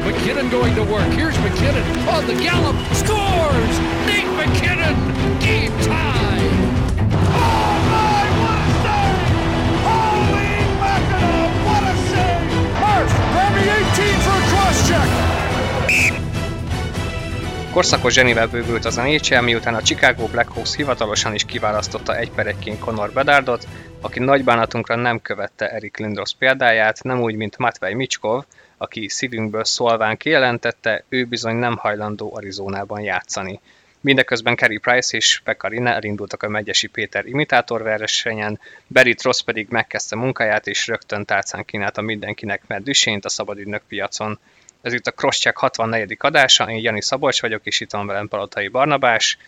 McKinnon going to work. Here's McKinnon on the gallop. Scores! Nate McKinnon! Game tie! A save! Holy mackerel, what a save! Murph, grab me 18 for a cross check! Korszakos zsenivel bővült az NHL, miután a Chicago Blackhawks hivatalosan is kiválasztotta egy per egyként Conor Bedardot, aki nagy bánatunkra nem követte Erik Lindros példáját, nem úgy, mint Matvei Micskov, aki szívünkből szólván kijelentette, ő bizony nem hajlandó Arizonában játszani. Mindeközben Kerry Price és Pekarina elindultak a Megyesi Péter imitátor versenyen, Barry Tross pedig megkezdte munkáját és rögtön tárcán kínálta mindenkinek mert Düsént a szabadügynök piacon. Ez itt a Crosscheck 64. adása, én Jani Szabolcs vagyok, és itt van velem Palotai Barnabás.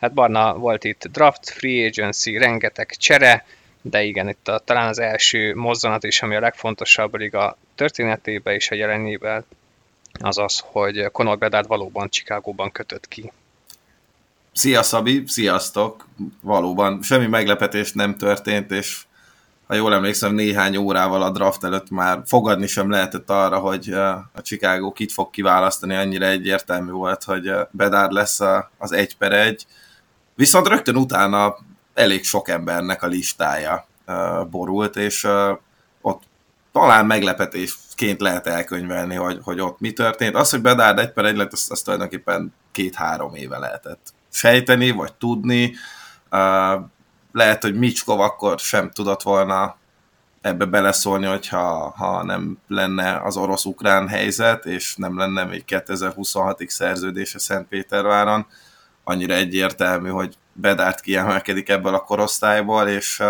Hát Barna volt itt draft, free agency, rengeteg csere, de igen, itt a, talán az első mozzanat is, ami a legfontosabb a történetébe és a jelenében, az az, hogy Conor Bedard valóban Chicagóban kötött ki. Szia Szabi, sziasztok! Valóban semmi meglepetés nem történt, és ha jól emlékszem, néhány órával a draft előtt már fogadni sem lehetett arra, hogy a Chicago kit fog kiválasztani, annyira egyértelmű volt, hogy Bedard lesz az egy per egy. Viszont rögtön utána elég sok embernek a listája borult, és ott talán meglepetésként lehet elkönyvelni, hogy, hogy ott mi történt. Az, hogy Bedard egy per egy lett, azt, azt tulajdonképpen két-három éve lehetett sejteni, vagy tudni lehet, hogy Micskov akkor sem tudott volna ebbe beleszólni, hogyha ha nem lenne az orosz-ukrán helyzet, és nem lenne még 2026-ig szerződése Szentpéterváron, annyira egyértelmű, hogy Bedárt kiemelkedik ebből a korosztályból, és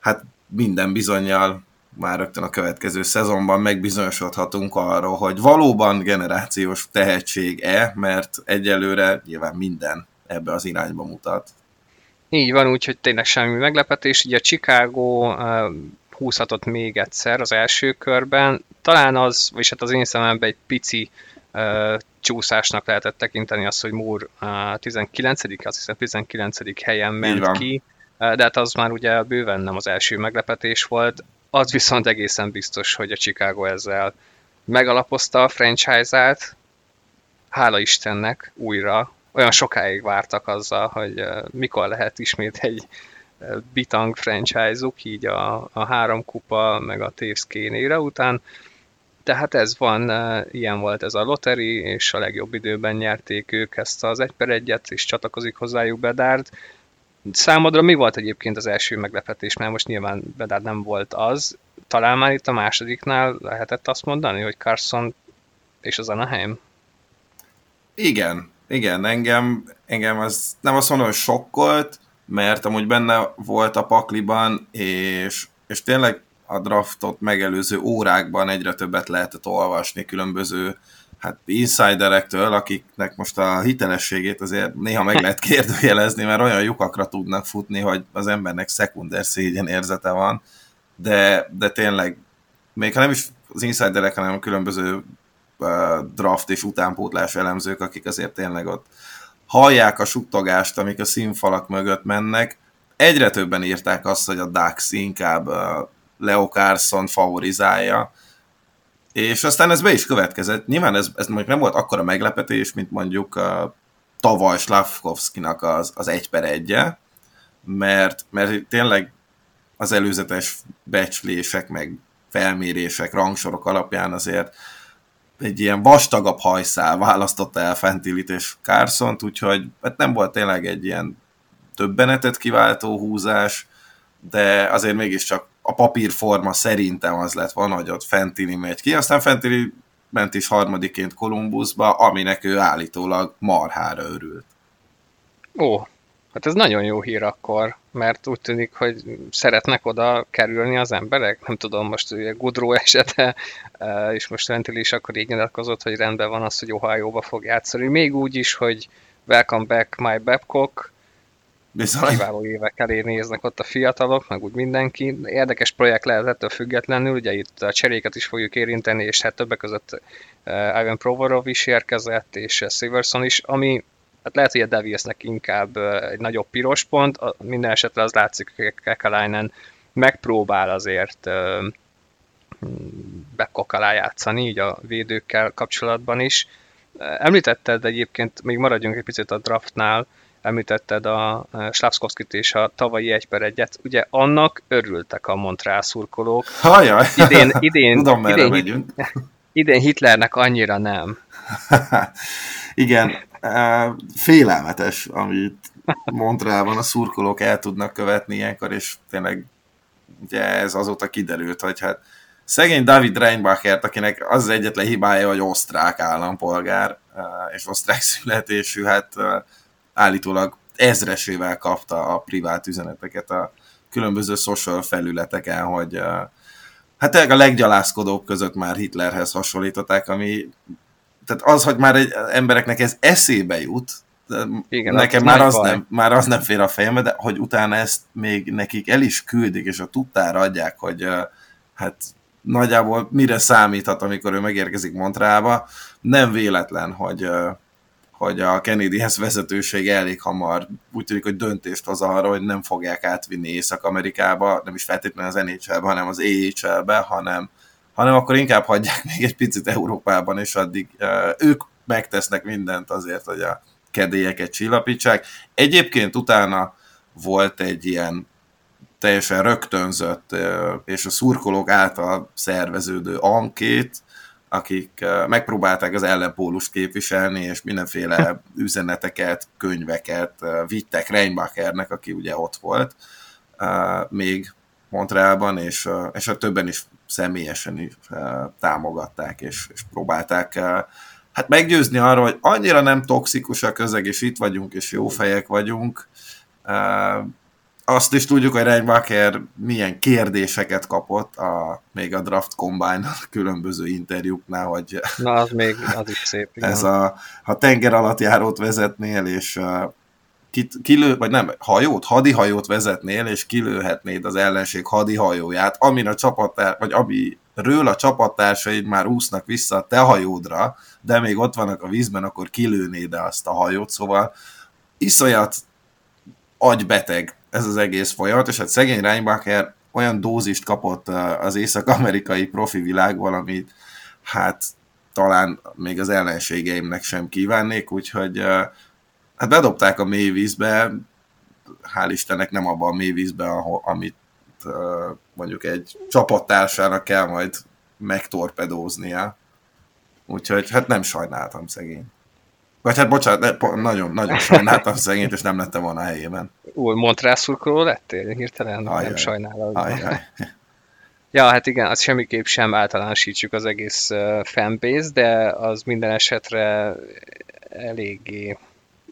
hát minden bizonyal már rögtön a következő szezonban megbizonyosodhatunk arról, hogy valóban generációs tehetség-e, mert egyelőre nyilván minden ebbe az irányba mutat. Így van, úgyhogy tényleg semmi meglepetés. Ugye Chicago uh, húzhatott még egyszer az első körben. Talán az, és hát az én szememben egy pici uh, csúszásnak lehetett tekinteni az, hogy Moore uh, 19 azt hiszem 19 helyen ment ki, uh, de hát az már ugye bőven nem az első meglepetés volt. Az viszont egészen biztos, hogy a Chicago ezzel megalapozta a franchise-át, hála Istennek újra olyan sokáig vártak azzal, hogy mikor lehet ismét egy bitang franchise-uk, így a, a három kupa, meg a Taves kénére után. Tehát ez van, ilyen volt ez a loteri, és a legjobb időben nyerték ők ezt az egy per egyet, és csatlakozik hozzájuk Bedárd. Számodra mi volt egyébként az első meglepetés, mert most nyilván Bedárd nem volt az. Talán már itt a másodiknál lehetett azt mondani, hogy Carson és az Anaheim? Igen, igen, engem, engem az nem azt mondom, hogy sokkolt, mert amúgy benne volt a pakliban, és, és tényleg a draftot megelőző órákban egyre többet lehetett olvasni különböző hát insiderektől, akiknek most a hitelességét azért néha meg lehet kérdőjelezni, mert olyan lyukakra tudnak futni, hogy az embernek szekunder szégyen érzete van, de, de tényleg, még ha nem is az insiderek, hanem a különböző draft és utánpótlás elemzők, akik azért tényleg ott hallják a suttogást, amik a színfalak mögött mennek. Egyre többen írták azt, hogy a Dax inkább Leo Carson favorizálja, és aztán ez be is következett. Nyilván ez, ez mondjuk nem volt akkora meglepetés, mint mondjuk a tavaly Slavkovskinak az, az egy per egye, mert, mert tényleg az előzetes becslések, meg felmérések, rangsorok alapján azért egy ilyen vastagabb hajszál választotta el Fentilit és carson úgyhogy hát nem volt tényleg egy ilyen többenetet kiváltó húzás, de azért mégiscsak a papírforma szerintem az lett volna, hogy ott Fentili megy ki, aztán Fentili ment is harmadiként Kolumbuszba, aminek ő állítólag marhára örült. Ó, Hát ez nagyon jó hír akkor, mert úgy tűnik, hogy szeretnek oda kerülni az emberek. Nem tudom, most ugye Gudró esete, e, és most Ventil is akkor így nyilatkozott, hogy rendben van az, hogy Ohio-ba fog játszani. Még úgy is, hogy Welcome back my Babcock, Bizony. Kiváló évek elé néznek ott a fiatalok, meg úgy mindenki. Érdekes projekt lehet ettől függetlenül, ugye itt a cseréket is fogjuk érinteni, és hát többek között e, Ivan Provorov is érkezett, és Siverson is, ami Hát lehet, hogy a Devilsnek inkább egy nagyobb piros pont, minden esetre az látszik, hogy Kekalainen megpróbál azért backok alá játszani, így a védőkkel kapcsolatban is. Említetted egyébként, még maradjunk egy picit a draftnál, említetted a Slavskovskit és a tavalyi 1 per 1 ugye annak örültek a Montreal szurkolók. Hajaj, idén, idén, Tudom, idén, megyünk. idén Hitlernek annyira nem. Igen, félelmetes, amit Montrealban a szurkolók el tudnak követni ilyenkor, és tényleg ugye ez azóta kiderült, hogy hát szegény David Reinbachert, akinek az az egyetlen hibája, hogy osztrák állampolgár, és osztrák születésű, hát állítólag ezresével kapta a privát üzeneteket a különböző social felületeken, hogy hát a leggyalászkodók között már Hitlerhez hasonlították, ami tehát az, hogy már egy embereknek ez eszébe jut, igen, nekem már az, nem, már az nem fér a fejembe, de hogy utána ezt még nekik el is küldik, és a tudtára adják, hogy hát nagyjából mire számíthat, amikor ő megérkezik Montrealba. Nem véletlen, hogy, hogy a Kennedyhez vezetőség elég hamar úgy tűnik, hogy döntést hoz arra, hogy nem fogják átvinni Észak-Amerikába, nem is feltétlenül az NHL-be, hanem az AHL-be, hanem, hanem akkor inkább hagyják még egy picit Európában, és addig uh, ők megtesznek mindent azért, hogy a kedélyeket csillapítsák. Egyébként utána volt egy ilyen teljesen rögtönzött és a szurkolók által szerveződő ankét, akik megpróbálták az ellenpólust képviselni, és mindenféle üzeneteket, könyveket vittek Reinbachernek, aki ugye ott volt még Montrealban, és, és a többen is személyesen is támogatták, és, és próbálták hát meggyőzni arra, hogy annyira nem toxikus a közeg, és itt vagyunk, és jó fejek vagyunk, azt is tudjuk, hogy Reinbacher milyen kérdéseket kapott a, még a Draft Combine különböző interjúknál, hogy Na, az még, az is szép. Igen. Ez a, ha tenger alatt járót vezetnél, és uh, kilő, vagy nem, hajót, hadihajót vezetnél, és kilőhetnéd az ellenség hadihajóját, amin a csapattár, vagy amiről a csapattársaid már úsznak vissza a te hajódra, de még ott vannak a vízben, akkor kilőnéd azt a hajót, szóval iszonyat agybeteg ez az egész folyamat, és hát szegény Reinbacher olyan dózist kapott az észak-amerikai profi világból, amit hát talán még az ellenségeimnek sem kívánnék, úgyhogy hát bedobták a mélyvízbe, hál' Istennek nem abban a mélyvízbe, amit mondjuk egy csapattársának kell majd megtorpedóznia. Úgyhogy hát nem sajnáltam szegény. Vagy hát bocsánat, ne, nagyon, nagyon sajnáltam szegényt, és nem lettem volna a helyében. Új, Montrál szurkoló lettél? Hirtelen ajaj, nem sajnálod. Ajaj. Ja, hát igen, az semmiképp sem általánosítsuk az egész fanbase, de az minden esetre eléggé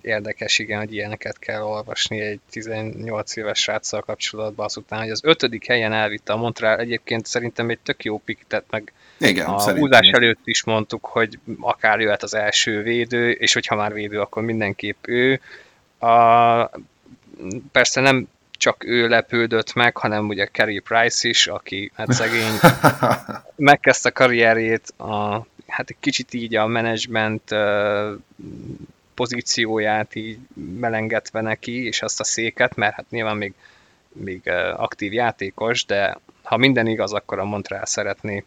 érdekes, igen, hogy ilyeneket kell olvasni egy 18 éves sráccal kapcsolatban azután, hogy az ötödik helyen elvitte a Montreal, egyébként szerintem egy tök jó pick, tehát meg igen, a húzás előtt is mondtuk, hogy akár jöhet az első védő, és hogyha már védő, akkor mindenképp ő. A, persze nem csak ő lepődött meg, hanem ugye Kerry Price is, aki hát szegény megkezdte karrierjét, a, hát egy kicsit így a management pozícióját így melengetve neki, és azt a széket, mert hát nyilván még, még aktív játékos, de ha minden igaz, akkor a Montreal szeretné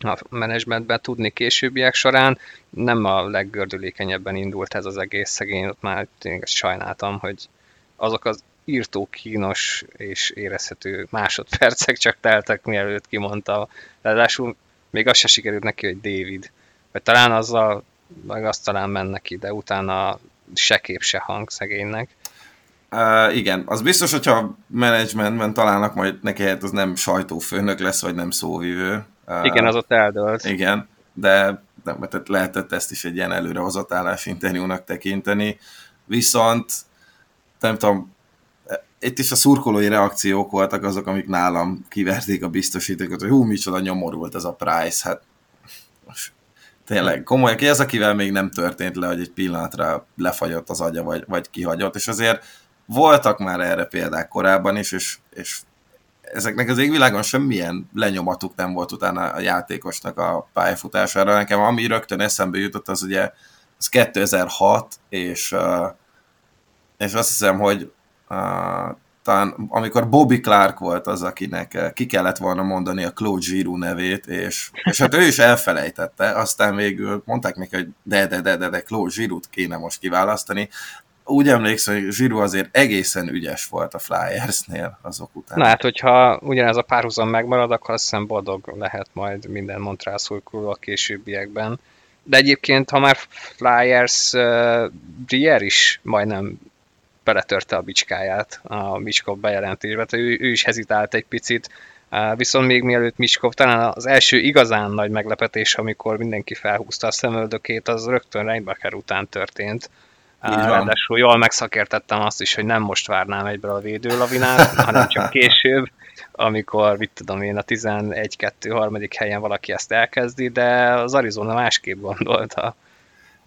a menedzsmentben tudni későbbiek során. Nem a leggördülékenyebben indult ez az egész szegény, ott már tényleg sajnáltam, hogy azok az írtó kínos és érezhető másodpercek csak teltek, mielőtt kimondta. Ráadásul még az se sikerült neki, hogy David. Vagy talán azzal, meg azt talán mennek ki, de utána se kép, se hang szegénynek. Uh, igen, az biztos, hogyha menedzsmentben találnak majd neki, hát az nem sajtófőnök lesz, vagy nem szóvivő. Igen, az ott eldőlt. Igen, de, de tehát lehetett ezt is egy ilyen előrehozott állásinterjúnak tekinteni. Viszont nem tudom, itt is a szurkolói reakciók voltak azok, amik nálam kiverték a biztosítékot, hogy hú, micsoda nyomorult ez a Price, hát tényleg komoly, ki az, akivel még nem történt le, hogy egy pillanatra lefagyott az agya, vagy, vagy kihagyott, és azért voltak már erre példák korábban is, és, és ezeknek az égvilágon semmilyen lenyomatuk nem volt utána a játékosnak a pályafutására. Nekem ami rögtön eszembe jutott, az ugye az 2006, és, és azt hiszem, hogy talán amikor Bobby Clark volt az, akinek eh, ki kellett volna mondani a Claude Giroux nevét, és, és hát ő is elfelejtette, aztán végül mondták neki, hogy de, de, de, de, de Claude Giroux kéne most kiválasztani. Úgy emlékszem, hogy Giroux azért egészen ügyes volt a Flyersnél azok után. Na hát, hogyha ugyanez a párhuzam megmarad, akkor azt hiszem boldog lehet majd minden szurkoló a későbbiekben. De egyébként, ha már Flyers, uh, Brier is majdnem beletörte a bicskáját a Micskov bejelentésbe, tehát ő, ő is hezitált egy picit, viszont még mielőtt Micskov, talán az első igazán nagy meglepetés, amikor mindenki felhúzta a szemöldökét, az rögtön Reinbacher után történt. Ráadásul jól megszakértettem azt is, hogy nem most várnám egyből a védőlavinát, hanem csak később, amikor, mit tudom én, a 11-2 harmadik helyen valaki ezt elkezdi, de az Arizona másképp gondolta.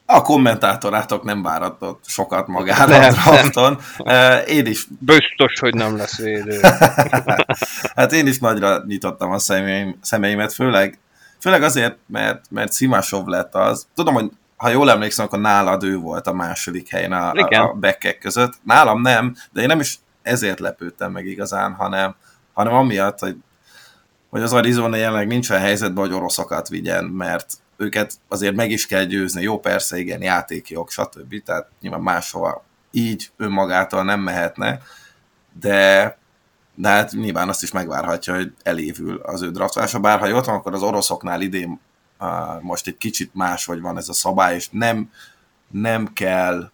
A kommentátorátok nem váratott sokat magára nem, a drafton. Nem. Én is... Biztos, hogy nem lesz védő. hát én is nagyra nyitottam a szemeim, szemeimet, főleg, főleg azért, mert, mert Szimásov lett az. Tudom, hogy ha jól emlékszem, akkor nálad ő volt a második helyen a, a, a bekkek között. Nálam nem, de én nem is ezért lepődtem meg igazán, hanem, hanem amiatt, hogy, hogy az Arizona jelenleg nincs olyan helyzetben, hogy oroszokat vigyen, mert őket azért meg is kell győzni. Jó, persze, igen, játékjog, stb. Tehát nyilván máshova így önmagától nem mehetne, de, de hát nyilván azt is megvárhatja, hogy elévül az ő draftolása. Bár ha jól van, akkor az oroszoknál idén uh, most egy kicsit más, hogy van ez a szabály, és nem, nem kell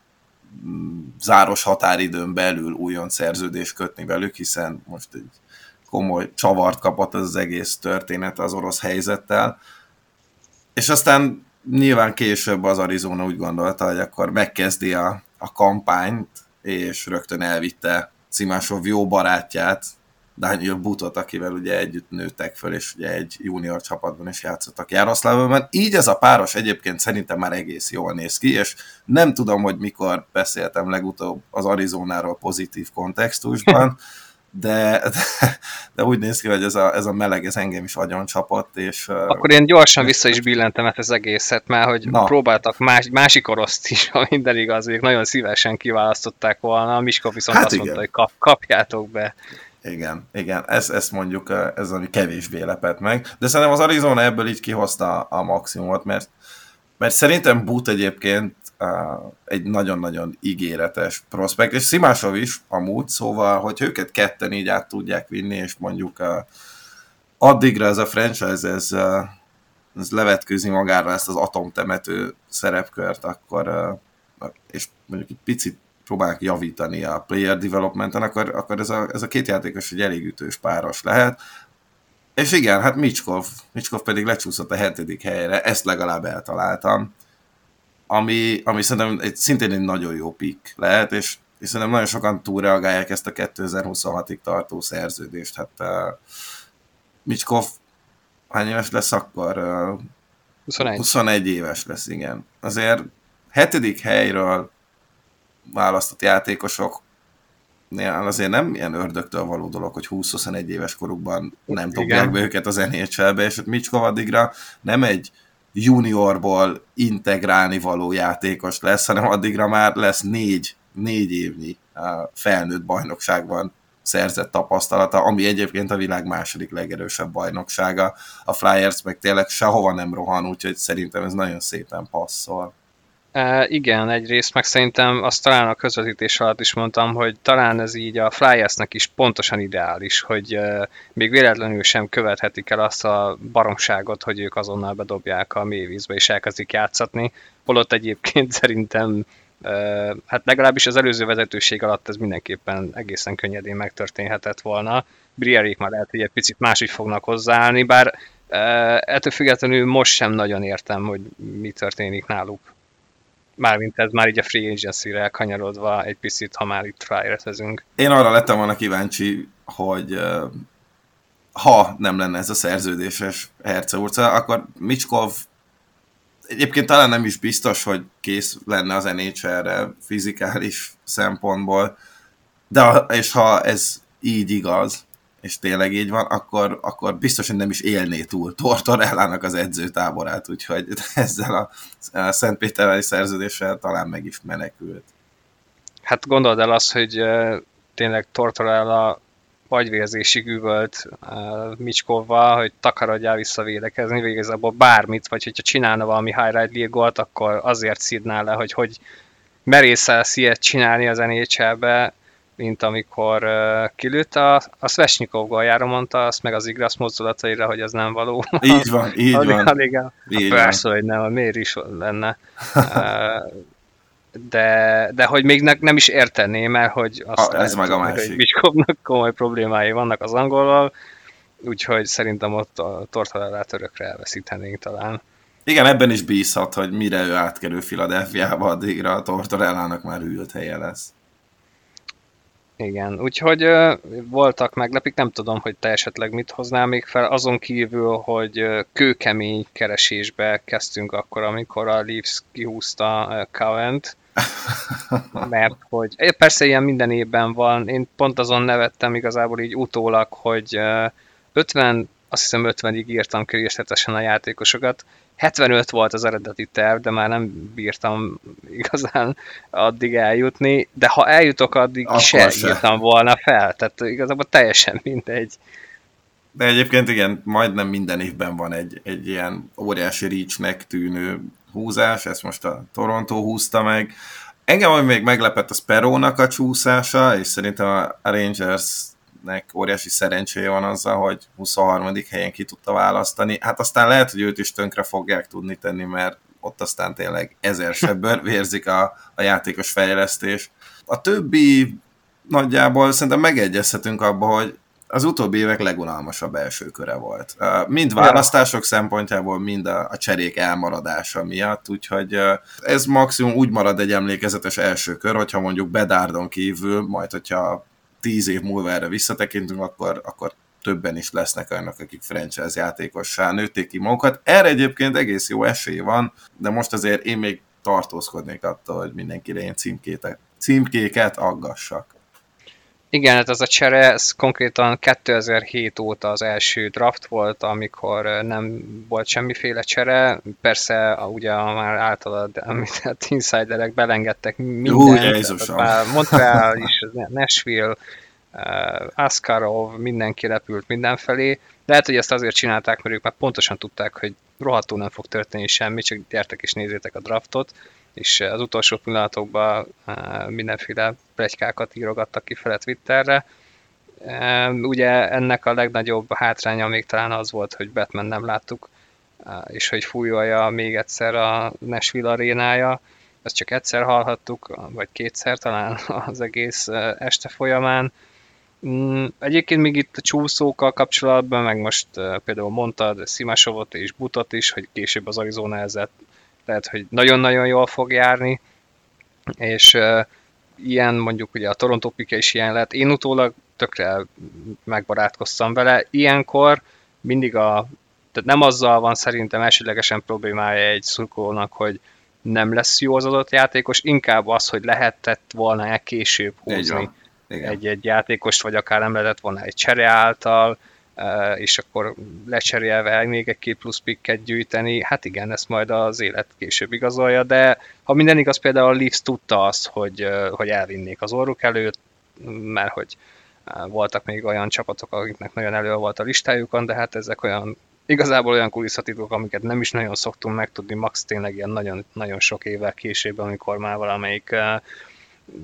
mm, záros határidőn belül újon szerződést kötni velük, hiszen most egy komoly csavart kapott ez az egész történet az orosz helyzettel. És aztán nyilván később az Arizona úgy gondolta, hogy akkor megkezdi a, a kampányt, és rögtön elvitte Cimásov jó barátját, Daniel Butot, akivel ugye együtt nőttek föl, és ugye egy junior csapatban is játszottak Jároszlávban. Így ez a páros egyébként szerintem már egész jól néz ki, és nem tudom, hogy mikor beszéltem legutóbb az Arizonáról pozitív kontextusban, de, de, de úgy néz ki, hogy ez a, ez a meleg, ez engem is agyon csapott, és... Akkor én gyorsan vissza is billentem ezt az egészet, mert hogy Na. próbáltak más, másik oroszt is, ha minden igaz, ők nagyon szívesen kiválasztották volna, a Miskov viszont hát azt igen. mondta, hogy kap, kapjátok be. Igen, igen, ez, ezt mondjuk, ez ami kevésbé lepett meg, de szerintem az Arizona ebből így kihozta a maximumot, mert, mert szerintem But egyébként egy nagyon-nagyon ígéretes prospekt, és Szimásov is amúgy, szóval, hogy őket ketten így át tudják vinni, és mondjuk addigra ez a franchise, ez, ez levetkőzi magára ezt az atomtemető szerepkört, akkor és mondjuk egy picit próbálják javítani a player developmenten, akkor, akkor ez, a, ez a két játékos egy elég ütős páros lehet. És igen, hát Micskov, Micskov pedig lecsúszott a hetedik helyre, ezt legalább eltaláltam ami, ami szerintem egy, szintén egy nagyon jó pick lehet, és, és szerintem nagyon sokan túlreagálják ezt a 2026-ig tartó szerződést. Hát uh, Micskov hány éves lesz akkor? Uh, 21. 21 éves lesz, igen. Azért hetedik helyről választott játékosok azért nem ilyen ördögtől való dolog, hogy 20-21 éves korukban nem dobják be őket az NHL-be, és Micskov addigra nem egy juniorból integrálni való játékos lesz, hanem addigra már lesz négy, négy évnyi felnőtt bajnokságban szerzett tapasztalata, ami egyébként a világ második legerősebb bajnoksága. A Flyers meg tényleg sehova nem rohan, úgyhogy szerintem ez nagyon szépen passzol. Uh, igen, egyrészt, meg szerintem azt talán a közvetítés alatt is mondtam, hogy talán ez így a Flyersnek is pontosan ideális, hogy uh, még véletlenül sem követhetik el azt a baromságot, hogy ők azonnal bedobják a mélyvízbe és elkezdik játszatni. Holott egyébként szerintem uh, hát legalábbis az előző vezetőség alatt ez mindenképpen egészen könnyedén megtörténhetett volna. Brierék már lehet, hogy egy picit máshogy fognak hozzáállni, bár ettől függetlenül most sem nagyon értem, hogy mi történik náluk mármint ez már így a free agency-re elkanyarodva egy picit, ha már itt flyerezünk. Én arra lettem volna kíváncsi, hogy ha nem lenne ez a szerződéses Herceurca, akkor Micskov egyébként talán nem is biztos, hogy kész lenne az NHL-re fizikális szempontból, de és ha ez így igaz, és tényleg így van, akkor, akkor biztos, hogy nem is élné túl Tortorellának az edzőtáborát, úgyhogy ezzel a, a Szentpéterveli szerződéssel talán meg is menekült. Hát gondold el azt, hogy tényleg Tortorella agyvérzésig üvölt uh, Micskovval, hogy takarodjál vissza védekezni, végezabból bármit, vagy hogyha csinálna valami highlight league akkor azért szidná le, hogy hogy merészelsz ilyet csinálni az nhl mint amikor uh, kilőtt a, a Svesnyikov góljára mondta, azt meg az Igrasz mozdulataira, hogy az nem való. Így van, így alig, van. Alig, így persze, van. hogy nem, miért is lenne. uh, de, de hogy még ne, nem is érteném mert hogy azt a, ez meg a másik. Hogy komoly problémái vannak az angolval, úgyhogy szerintem ott a tortadellát örökre elveszítenénk talán. Igen, ebben is bízhat, hogy mire ő átkerül Filadelfiába, addigra a Tortorellának már ült helye lesz. Igen, úgyhogy uh, voltak meglepik, nem tudom, hogy te esetleg mit hoznál még fel, azon kívül, hogy uh, kőkemény keresésbe kezdtünk akkor, amikor a Leafs kihúzta Covent, mert hogy persze ilyen minden évben van, én pont azon nevettem igazából így utólag, hogy 50, azt hiszem 50-ig írtam részletesen a játékosokat, 75 volt az eredeti terv, de már nem bírtam igazán addig eljutni, de ha eljutok, addig Akkor se, se írtam volna fel, tehát igazából teljesen mindegy. De egyébként igen, majdnem minden évben van egy, egy ilyen óriási reachnek tűnő húzás, ezt most a Toronto húzta meg. Engem ami még meglepett a Sparrow-nak a csúszása, és szerintem a Rangersnek óriási szerencséje van azzal, hogy 23. helyen ki tudta választani. Hát aztán lehet, hogy őt is tönkre fogják tudni tenni, mert ott aztán tényleg ezer sebből vérzik a, a játékos fejlesztés. A többi nagyjából szerintem megegyezhetünk abba, hogy az utóbbi évek legunalmasabb első köre volt. Mind választások szempontjából, mind a, a cserék elmaradása miatt, úgyhogy ez maximum úgy marad egy emlékezetes első kör, hogyha mondjuk Bedárdon kívül, majd hogyha tíz év múlva erre visszatekintünk, akkor, akkor többen is lesznek olyanok, akik franchise játékossá nőtték ki magukat. Erre egyébként egész jó esély van, de most azért én még tartózkodnék attól, hogy mindenkire én címkéket, címkéket aggassak. Igen, hát ez a csere, ez konkrétan 2007 óta az első draft volt, amikor nem volt semmiféle csere. Persze, ugye a már általad említett insiderek belengedtek mindent. Ú, Montreal is, Nashville, uh, Askarov, mindenki repült mindenfelé. Lehet, hogy ezt azért csinálták, mert ők már pontosan tudták, hogy rohadtul nem fog történni semmi, csak gyertek és nézzétek a draftot és az utolsó pillanatokban eh, mindenféle plegykákat írogattak kifele Twitterre. Ugye ennek a legnagyobb hátránya még talán az volt, hogy Batman nem láttuk, eh, és hogy fújolja még egyszer a Nashville arénája. Ezt csak egyszer hallhattuk, vagy kétszer talán az egész eh, este folyamán. Mm, egyébként még itt a csúszókkal kapcsolatban, meg most például mondtad Szimasovot és Butot is, hogy később az Arizona ezzel lehet, hogy nagyon-nagyon jól fog járni, és uh, ilyen mondjuk ugye a Toronto pike is ilyen lett. Én utólag tökre megbarátkoztam vele. Ilyenkor mindig a, tehát nem azzal van szerintem elsődlegesen problémája egy szurkolónak, hogy nem lesz jó az adott játékos, inkább az, hogy lehetett volna-e később húzni egy-egy játékost, vagy akár nem lehetett volna egy csere által, és akkor lecserélve még egy két plusz pikket gyűjteni, hát igen, ezt majd az élet később igazolja, de ha minden igaz, például a Leafs tudta azt, hogy, hogy elvinnék az orruk előtt, mert hogy voltak még olyan csapatok, akiknek nagyon elő volt a listájukon, de hát ezek olyan igazából olyan kulisszatitkok, amiket nem is nagyon szoktunk megtudni, max tényleg ilyen nagyon, nagyon sok évvel később, amikor már valamelyik uh,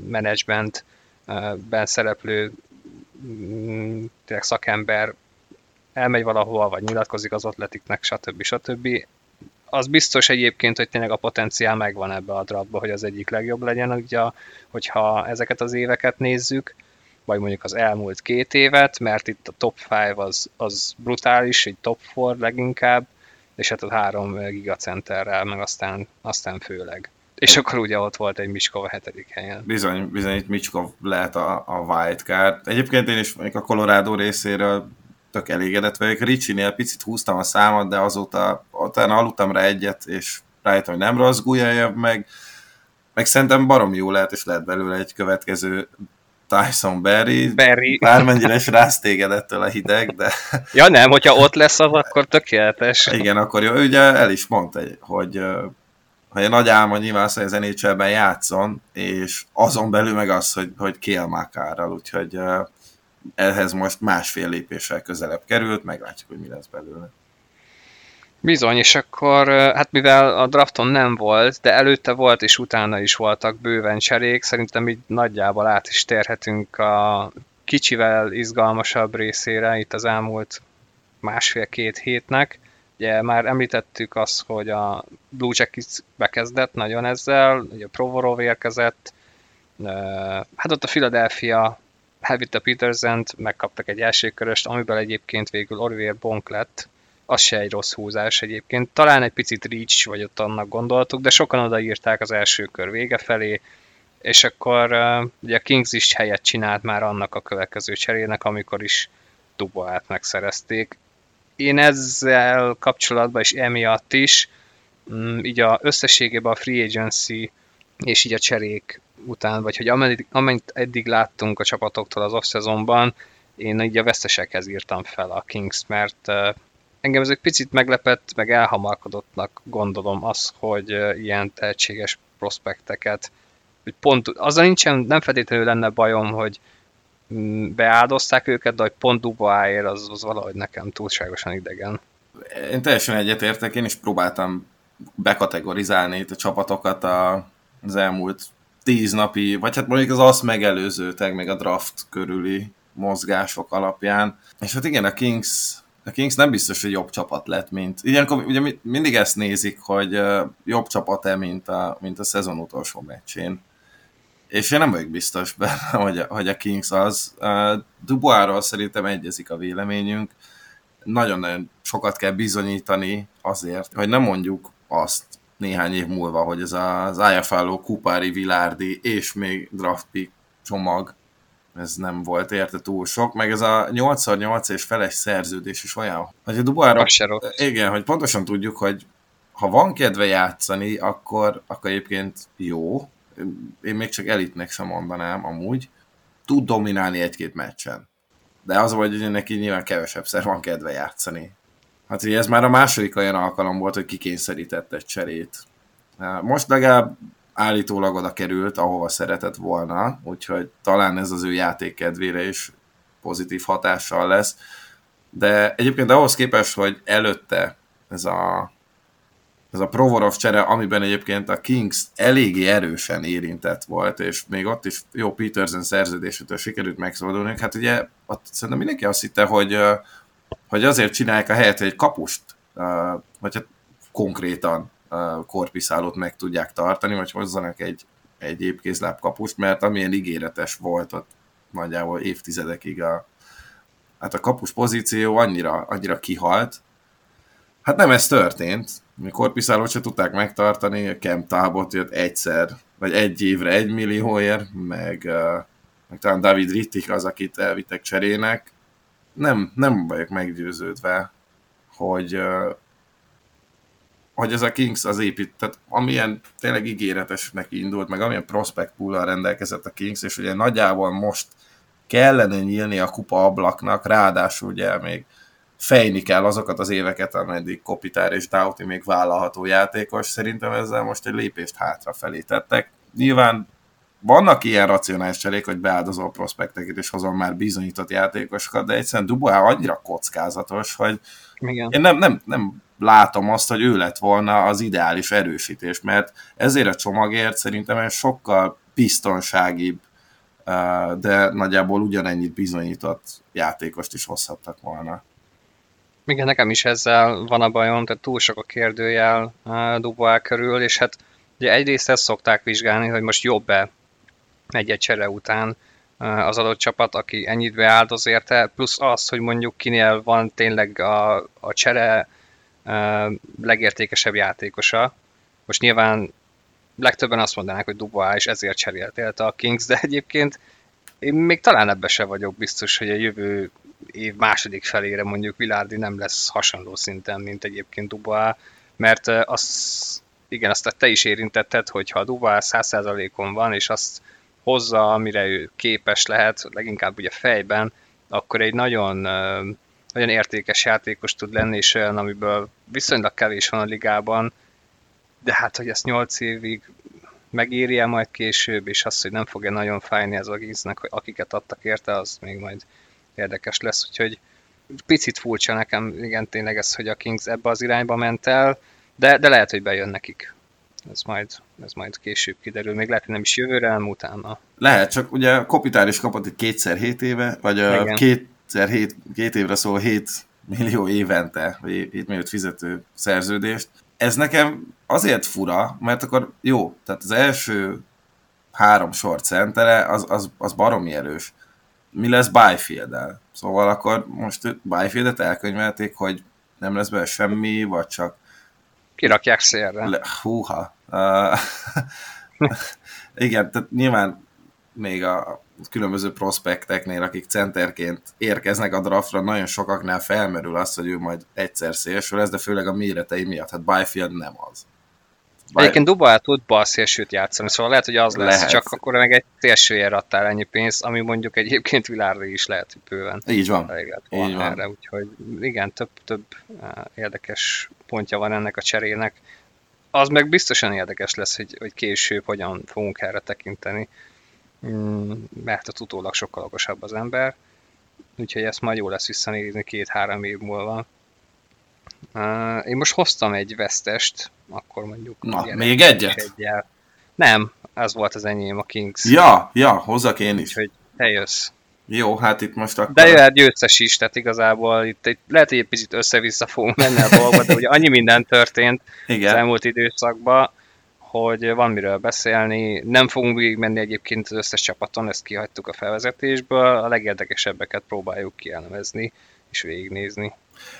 menedzsmentben szereplő mm, tényleg szakember elmegy valahova, vagy nyilatkozik az atletiknek, stb. stb. Az biztos egyébként, hogy tényleg a potenciál megvan ebbe a draftba, hogy az egyik legjobb legyen, ugye, hogyha ezeket az éveket nézzük, vagy mondjuk az elmúlt két évet, mert itt a top 5 az, az brutális, egy top 4 leginkább, és hát a három gigacenterrel, meg aztán, aztán főleg. És akkor ugye ott volt egy Micskov a hetedik helyen. Bizony, bizony itt Micskov lehet a, a wildcard. Egyébként én is a Colorado részéről tök elégedett vagyok. Ricsinél picit húztam a számot, de azóta utána aludtam rá egyet, és rájöttem, hogy nem Gujajev, meg, meg szerintem barom jó lehet, és lehet belőle egy következő Tyson Berry, Berry. bármennyire is rász téged ettől a hideg, de... Ja nem, hogyha ott lesz az, akkor tökéletes. Igen, akkor jó. Ugye el is mondta, hogy hogy a nagy álma nyilván az, hogy az nhl játszon, és azon belül meg az, hogy, hogy Kél Makárral, úgyhogy ehhez most másfél lépéssel közelebb került, meglátjuk, hogy mi lesz belőle. Bizony, és akkor, hát mivel a drafton nem volt, de előtte volt és utána is voltak bőven cserék, szerintem így nagyjából át is térhetünk a kicsivel izgalmasabb részére itt az elmúlt másfél-két hétnek. Ugye már említettük azt, hogy a Blue Jackets bekezdett nagyon ezzel, ugye Provorov érkezett, hát ott a Philadelphia elvitte Petersen-t, megkaptak egy elsőköröst, amiből egyébként végül Olivier Bonk lett, az se egy rossz húzás egyébként. Talán egy picit reach vagy ott annak gondoltuk, de sokan odaírták az első kör vége felé, és akkor ugye a Kings is helyet csinált már annak a következő cserének, amikor is Duboát megszerezték. Én ezzel kapcsolatban és emiatt is, um, így a összességében a free agency és így a cserék után, vagy hogy amennyit, amennyit eddig láttunk a csapatoktól az off-szezonban, én így a vesztesekhez írtam fel a Kings, mert uh, engem ez egy picit meglepett, meg elhamarkodottnak gondolom az, hogy ilyen tehetséges prospekteket, hogy pont, azzal nincsen, nem feltétlenül lenne bajom, hogy mm, beáldozták őket, de hogy pont Dubaáért az, az valahogy nekem túlságosan idegen. Én teljesen egyetértek, én is próbáltam bekategorizálni itt a csapatokat a, az elmúlt tíz napi, vagy hát mondjuk az azt megelőző, meg a draft körüli mozgások alapján. És hát igen, a Kings a Kings nem biztos, hogy jobb csapat lett, mint... Ilyenkor ugye mindig ezt nézik, hogy jobb csapat-e, mint a, mint a szezon utolsó meccsén. És én nem vagyok biztos benne, hogy a, hogy a Kings az. Duboisról szerintem egyezik a véleményünk. Nagyon-nagyon sokat kell bizonyítani azért, hogy nem mondjuk azt néhány év múlva, hogy ez az IFL Kupári, Vilárdi és még draft pick csomag ez nem volt érte túl sok, meg ez a 8x8 és feles szerződés is olyan, hogy a Dubára, igen, hogy pontosan tudjuk, hogy ha van kedve játszani, akkor, akkor egyébként jó, én még csak elitnek sem mondanám amúgy, tud dominálni egy-két meccsen. De az vagy, hogy neki nyilván kevesebbszer van kedve játszani. Hát ugye ez már a második olyan alkalom volt, hogy kikényszerített egy cserét. Most legalább állítólag oda került, ahova szeretett volna, úgyhogy talán ez az ő játékkedvére is pozitív hatással lesz. De egyébként ahhoz képest, hogy előtte ez a, ez a Provorov csere, amiben egyébként a Kings eléggé erősen érintett volt, és még ott is jó Peterson szerződésétől sikerült megszabadulni, hát ugye ott szerintem mindenki azt hitte, hogy, hogy azért csinálják a helyet, hogy egy kapust, vagy hát konkrétan korpiszálót meg tudják tartani, vagy hozzanak egy, egy épkézláb kapust, mert amilyen ígéretes volt ott nagyjából évtizedekig a, hát a kapus pozíció annyira, annyira kihalt, Hát nem ez történt. Mi korpiszálót se tudták megtartani, a Kemp Talbot jött egyszer, vagy egy évre egy millióért, meg, meg talán David Rittik az, akit elvittek cserének. Nem, nem vagyok meggyőződve, hogy, hogy ez a Kings az épít, tehát amilyen tényleg ígéretesnek indult, meg amilyen prospect pool rendelkezett a Kings, és ugye nagyjából most kellene nyílni a kupa ablaknak, ráadásul ugye még fejni kell azokat az éveket, ameddig Kopitár és Doughty még vállalható játékos. Szerintem ezzel most egy lépést hátrafelé tettek. Nyilván vannak ilyen racionális cserék, hogy beáldozol prospekteket és hozom már bizonyított játékosokat, de egyszerűen Dubois annyira kockázatos, hogy Igen. én nem, nem, nem látom azt, hogy ő lett volna az ideális erősítés, mert ezért a csomagért szerintem egy sokkal biztonságibb, de nagyjából ugyanennyit bizonyított játékost is hozhattak volna. Igen, nekem is ezzel van a bajom, tehát túl sok a kérdőjel Dubois körül, és hát ugye egyrészt ezt szokták vizsgálni, hogy most jobb-e egy-egy csere után az adott csapat, aki ennyit beáldoz érte, plusz az, hogy mondjuk kinél van tényleg a, a csere legértékesebb játékosa. Most nyilván legtöbben azt mondanák, hogy Dubois és ezért cserélt élte a Kings, de egyébként én még talán ebbe se vagyok biztos, hogy a jövő év második felére mondjuk Vilárdi nem lesz hasonló szinten, mint egyébként Dubois, mert az, igen, azt te is érintetted, hogy ha Dubois 100%-on van, és azt hozza, amire ő képes lehet, leginkább ugye fejben, akkor egy nagyon nagyon értékes játékos tud lenni, és olyan, amiből viszonylag kevés van a ligában. de hát, hogy ezt 8 évig megírja majd később, és azt, hogy nem fogja nagyon fájni az hogy akiket adtak érte, az még majd érdekes lesz, úgyhogy picit furcsa nekem, igen, tényleg ez, hogy a Kings ebbe az irányba ment el, de, de lehet, hogy bejön nekik. Ez majd, ez majd később kiderül, még lehet, hogy nem is jövőre, hanem utána. Lehet, csak ugye Kopitár is kapott egy kétszer hét éve, vagy igen. kétszer hét, két évre szól 7 millió évente, vagy 7 milliót fizető szerződést. Ez nekem azért fura, mert akkor jó, tehát az első három sor centere, az, az, az baromi erős. Mi lesz byfield -el? Szóval akkor most Byfield-et elkönyvelték, hogy nem lesz belőle semmi, vagy csak... Kirakják szélre. Le, húha. Uh, igen, tehát nyilván még a különböző prospekteknél, akik centerként érkeznek a draftra, nagyon sokaknál felmerül az, hogy ő majd egyszer szélső lesz, de főleg a méretei miatt. Hát Byfield nem az. By... Egyébként Dubá tud bal szélsőt játszani, szóval lehet, hogy az lesz, lehet. csak akkor meg egy szélsőjére adtál ennyi pénzt, ami mondjuk egyébként világra is lehet, hogy bőven. Így van. Így van. Erre, úgyhogy igen, több, több érdekes pontja van ennek a cserének. Az meg biztosan érdekes lesz, hogy, hogy később hogyan fogunk erre tekinteni, mm, mert a utólag sokkal okosabb az ember, úgyhogy ezt majd jó lesz visszanézni két-három év múlva. Én most hoztam egy vesztest, akkor mondjuk... Na, még egyet? Egyel. Nem, az volt az enyém, a Kings. Ja, ja, hozzak én is. Úgyhogy te jössz. Jó, hát itt most akkor... De jöhet győztes is, tehát igazából itt egy, lehet, hogy egy picit össze-vissza fogunk menni a dolgot, de ugye annyi minden történt Igen. az elmúlt időszakban, hogy van miről beszélni. Nem fogunk végigmenni egyébként az összes csapaton, ezt kihagytuk a felvezetésből, a legérdekesebbeket próbáljuk kielemezni és végignézni.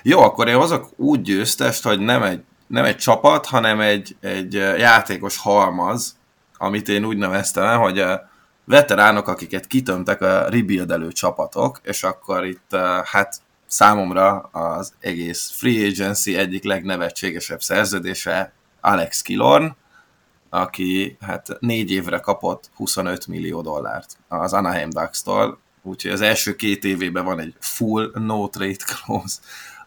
Jó, akkor én hozok úgy győztest, hogy nem egy, nem egy csapat, hanem egy, egy játékos halmaz, amit én úgy neveztem hogy a veteránok, akiket kitömtek a rebuildelő csapatok, és akkor itt hát számomra az egész free agency egyik legnevetségesebb szerződése Alex Killorn, aki hát négy évre kapott 25 millió dollárt az Anaheim Ducks-tól, úgyhogy az első két évében van egy full no trade clause,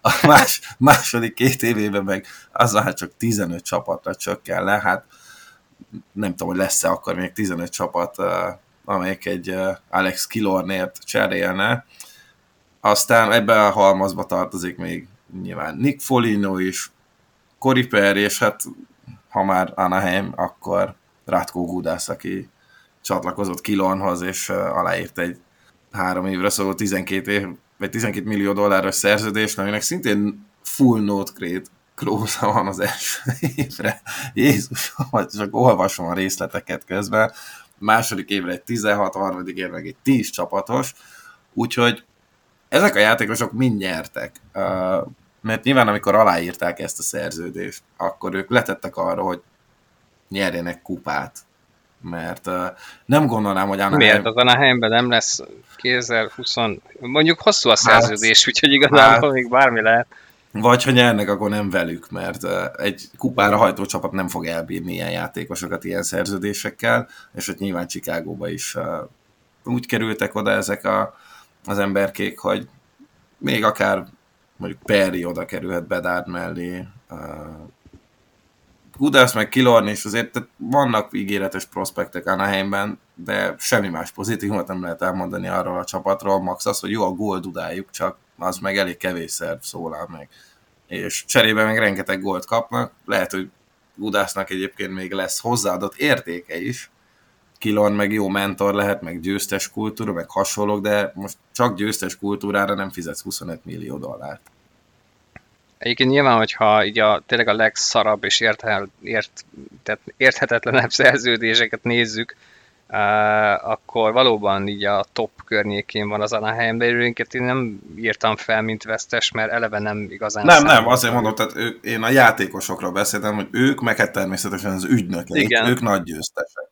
a más, második két évében meg az hát csak 15 csapatra csökken le, hát nem tudom, hogy lesz-e akkor még 15 csapat, amelyik egy Alex Kilornért cserélne. Aztán ebbe a halmazba tartozik még nyilván Nick Folino is, Cory Perry, és hát ha már Anaheim, akkor Ratko Gudász, aki csatlakozott Kilornhoz, és aláírt egy három évre szóló 12 év vagy 12 millió dolláros szerződés, aminek szintén full note grade klóza van az első évre. Jézus, csak olvasom a részleteket közben. Második évre egy 16, harmadik évre egy 10 csapatos, úgyhogy ezek a játékosok mind nyertek. Mert nyilván amikor aláírták ezt a szerződést, akkor ők letettek arra, hogy nyerjenek kupát mert uh, nem gondolnám, hogy Anaheim... Miért? Az Anaheimben nem lesz 2020... Mondjuk hosszú a szerződés, hát, úgyhogy igazából hát, még bármi lehet. Vagy ha nyernek, akkor nem velük, mert egy kupára hajtó csapat nem fog elbírni ilyen játékosokat ilyen szerződésekkel, és ott nyilván Chicagóba is úgy kerültek oda ezek a, az emberkék, hogy még akár mondjuk Perry oda kerülhet Bedard mellé, Gudas meg Kilorn is azért tehát vannak ígéretes prospektek Anaheimben, de semmi más pozitívumot nem lehet elmondani arról a csapatról, max az, hogy jó a gól dudájuk, csak az meg elég kevésszer szólal meg. És cserébe meg rengeteg gólt kapnak, lehet, hogy Gudásnak egyébként még lesz hozzáadott értéke is, Kilon meg jó mentor lehet, meg győztes kultúra, meg hasonlók, de most csak győztes kultúrára nem fizetsz 25 millió dollárt. Egyébként nyilván, hogyha így a, tényleg a legszarabb és érthel, ért, tehát érthetetlenebb szerződéseket nézzük, uh, akkor valóban így a top környékén van az Anaheim, de őket én nem írtam fel, mint vesztes, mert eleve nem igazán Nem, nem, azért mondom, tehát ő, én a játékosokról beszéltem, hogy ők, meg hát természetesen az ügynökeik, Igen. ők nagy győztesek.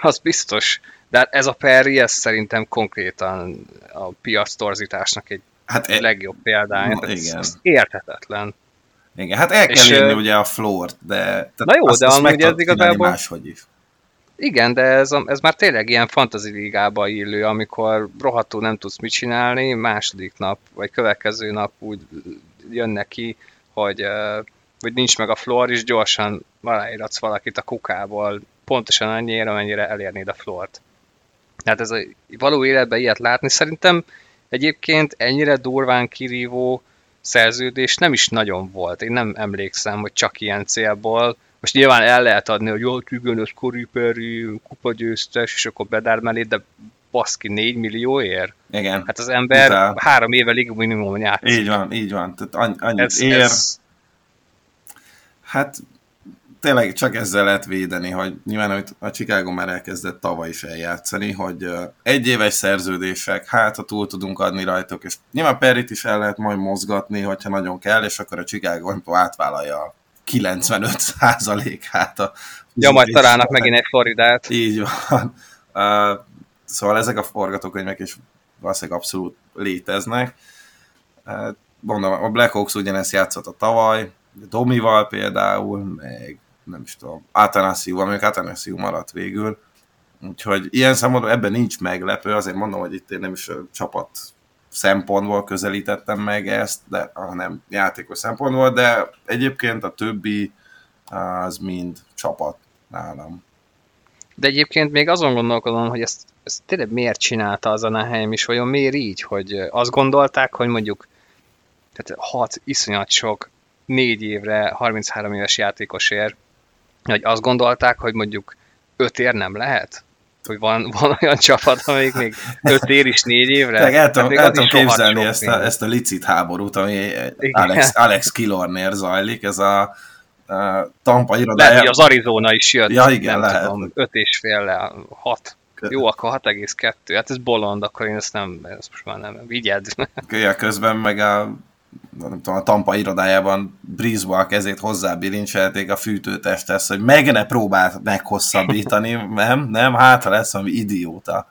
Az biztos, de hát ez a Perry, ez szerintem konkrétan a piac torzításnak egy hát e... legjobb példája. Na, igen. Ez, ez érthetetlen. Igen, hát el kell és, érni ugye a flórt, de na jó, azt, de azt amúgy ez igazából... máshogy is. Igen, de ez, ez már tényleg ilyen fantasy ligába illő, amikor rohadtul nem tudsz mit csinálni, második nap, vagy következő nap úgy jön neki, hogy vagy nincs meg a floor, és gyorsan aláíratsz valakit a kukából, pontosan annyira, amennyire elérnéd a floort. Tehát ez a való életben ilyet látni, szerintem egyébként ennyire durván kirívó szerződés nem is nagyon volt. Én nem emlékszem, hogy csak ilyen célból. Most nyilván el lehet adni, hogy jó, tűgön, ez Corey Perry, kupagyőztes, és akkor bedár mellé, de baszki 4 millióért? Igen. Hát az ember Utál. három éve minimum játszik. Így van, így van. Tehát annyi, annyit ez, ér. Ez... Hát tényleg csak ezzel lehet védeni, hogy nyilván, hogy a Chicago már elkezdett tavaly is eljátszani, hogy egy éves szerződések, hát ha túl tudunk adni rajtuk, és nyilván Perrit is el lehet majd mozgatni, hogyha nagyon kell, és akkor a Chicago átvállalja a 95 hát a... Ja, majd találnak megint egy Floridát. Így van. Uh, szóval ezek a forgatókönyvek is valószínűleg abszolút léteznek. Uh, mondom, a Blackhawks ugyanezt játszott a tavaly, Domival például, meg nem is tudom, Atanasiu, amelyik Atanasiu maradt végül. Úgyhogy ilyen számomra ebben nincs meglepő, azért mondom, hogy itt én nem is csapat szempontból közelítettem meg ezt, de hanem játékos szempontból, de egyébként a többi az mind csapat nálam. De egyébként még azon gondolkodom, hogy ezt, ezt tényleg miért csinálta az a Anaheim is, vajon miért így, hogy azt gondolták, hogy mondjuk tehát hat iszonyat sok négy évre 33 éves játékosért hogy azt gondolták, hogy mondjuk öt ér nem lehet? Hogy van, van olyan csapat, amelyik még öt ér is négy évre? Tehát el tudom, el tudom képzelni ezt a, ezt a licit háborút, ami Alex, Alex Kilornér zajlik, ez a, a Tampa irodája. Lehet, az Arizona is jött. Ja, igen, nem lehet. Tudom, öt és fél, hat. Jó, akkor 6,2. Hát ez bolond, akkor én ezt nem, ezt most már nem, vigyed. Ja, közben meg a nem tudom, a Tampa irodájában Brisbane kezét hozzábilincselték a fűtőtesthez, hogy meg ne próbált meghosszabbítani, nem, nem, hát ha lesz valami idióta.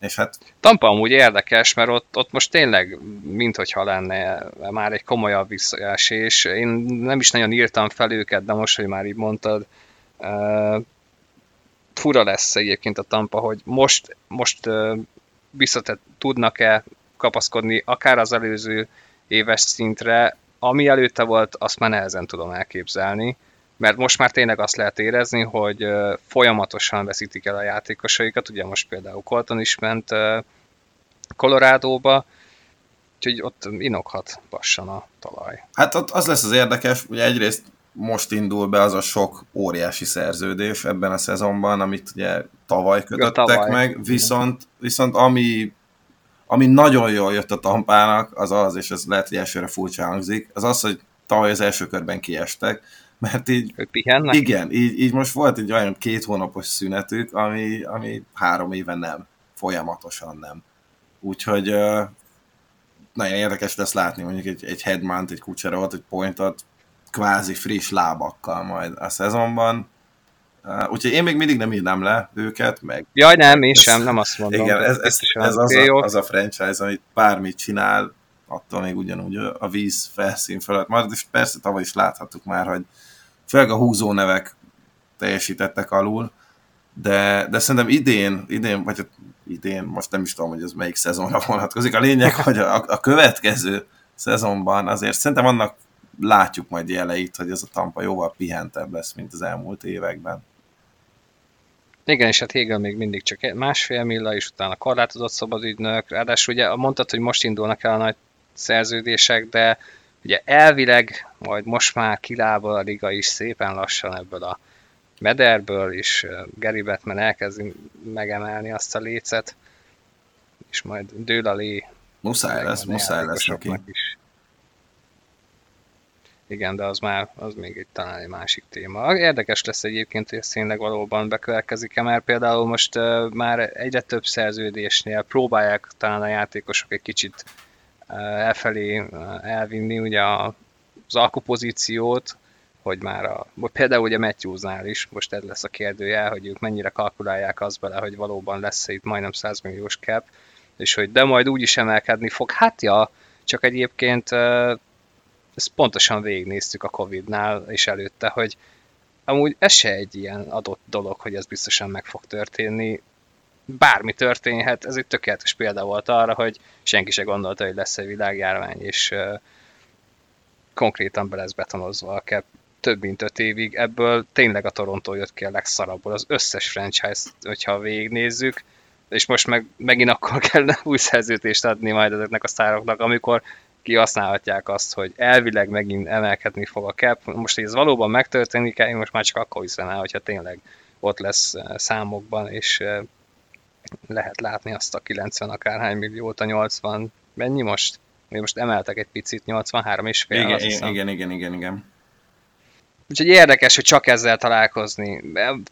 És hát... Tampa amúgy érdekes, mert ott, ott most tényleg, minthogyha lenne már egy komolyabb visszaesés. Én nem is nagyon írtam fel őket, de most, hogy már így mondtad, uh, fura lesz egyébként a Tampa, hogy most, most uh, visszatett tudnak-e kapaszkodni akár az előző éves szintre, ami előtte volt, azt már nehezen tudom elképzelni, mert most már tényleg azt lehet érezni, hogy folyamatosan veszítik el a játékosaikat, ugye most például Colton is ment Colorado-ba, úgyhogy ott inokhat lassan a talaj. Hát ott az lesz az érdekes, hogy egyrészt most indul be az a sok óriási szerződés ebben a szezonban, amit ugye tavaly kötöttek ja, tavaly. meg, viszont, viszont ami ami nagyon jól jött a tampának, az az, és ez lehet, hogy elsőre furcsa hangzik, az az, hogy tavaly az első körben kiestek, mert így... Ők pihennek? Igen, így, így most volt egy olyan két hónapos szünetük, ami, ami három éve nem, folyamatosan nem. Úgyhogy uh, nagyon érdekes lesz látni mondjuk egy, egy headmount, egy kucserot, egy pointot, kvázi friss lábakkal majd a szezonban. Uh, úgyhogy én még mindig nem írnám le őket, meg... Jaj, nem, én sem, nem azt mondom. Igen, ez, ez, ez az, a, az a franchise, amit bármit csinál, attól még ugyanúgy a víz felszín felett marad, és persze tavaly is láthattuk már, hogy főleg a húzó nevek teljesítettek alul, de, de szerintem idén, idén, vagy hát idén, most nem is tudom, hogy ez melyik szezonra vonatkozik. A lényeg, hogy a, a következő szezonban azért szerintem annak látjuk majd jeleit, hogy ez a Tampa jóval pihentebb lesz, mint az elmúlt években. Igen, és hát Hegel még mindig csak másfél milla, és utána korlátozott szabadügynök. Ráadásul ugye mondtad, hogy most indulnak el a nagy szerződések, de ugye elvileg majd most már kilábal a liga is szépen lassan ebből a mederből, és Gary Batman elkezdi megemelni azt a lécet, és majd dől a lé. Muszáj lesz, muszáj lesz neki. Is. Igen, de az már az még egy talán egy másik téma. Érdekes lesz egyébként, hogy ez tényleg valóban bekövetkezik-e, mert például most már egyre több szerződésnél próbálják talán a játékosok egy kicsit uh, elfelé elvinni ugye a, az alkupozíciót, hogy már a, például ugye Matthewsnál is, most ez lesz a kérdője, hogy ők mennyire kalkulálják az bele, hogy valóban lesz itt majdnem 100 milliós cap, és hogy de majd úgy is emelkedni fog. Hát ja, csak egyébként ezt pontosan végignéztük a Covid-nál és előtte, hogy amúgy ez se egy ilyen adott dolog, hogy ez biztosan meg fog történni. Bármi történhet, ez egy tökéletes példa volt arra, hogy senki se gondolta, hogy lesz egy világjárvány, és konkrétan be lesz betonozva a cap több mint öt évig. Ebből tényleg a Toronto jött ki a legszarabbul. Az összes franchise, hogyha végignézzük, és most meg, megint akkor kell új szerződést adni majd ezeknek a sztároknak, amikor kihasználhatják azt, hogy elvileg megint emelkedni fog a cap. Most, hogy ez valóban megtörténik, én most már csak akkor hiszem el, hogyha tényleg ott lesz eh, számokban, és eh, lehet látni azt a 90 akárhány milliót, a 80, mennyi most? Még most emeltek egy picit, 83 és fél. Igen, igen, igen, igen, igen, igen. Úgyhogy érdekes, hogy csak ezzel találkozni.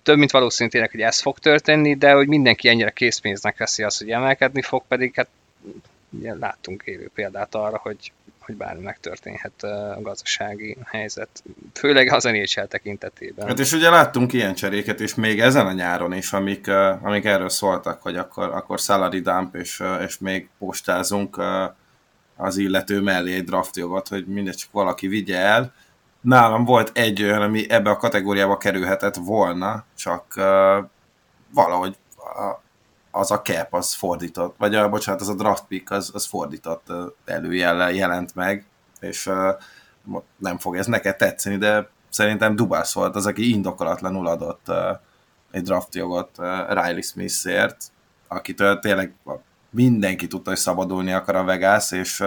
Több mint valószínű tényleg, hogy ez fog történni, de hogy mindenki ennyire készpénznek veszi azt, hogy emelkedni fog, pedig hát ugye láttunk élő példát arra, hogy, hogy bármi megtörténhet a gazdasági helyzet, főleg az NHL tekintetében. Hát és ugye láttunk ilyen cseréket is még ezen a nyáron is, amik, amik erről szóltak, hogy akkor, akkor salary dump, és, és még postázunk az illető mellé egy draftjogot, hogy mindegy csak valaki vigye el. Nálam volt egy olyan, ami ebbe a kategóriába kerülhetett volna, csak valahogy az a cap, az fordított, vagy a, bocsánat, az a draft pick, az, az fordított uh, előjellel jelent meg, és uh, nem fog ez neked tetszeni, de szerintem Dubász volt az, aki indokolatlanul adott uh, egy draftjogot uh, Riley Smithért, akitől tényleg mindenki tudta, hogy szabadulni akar a Vegas, és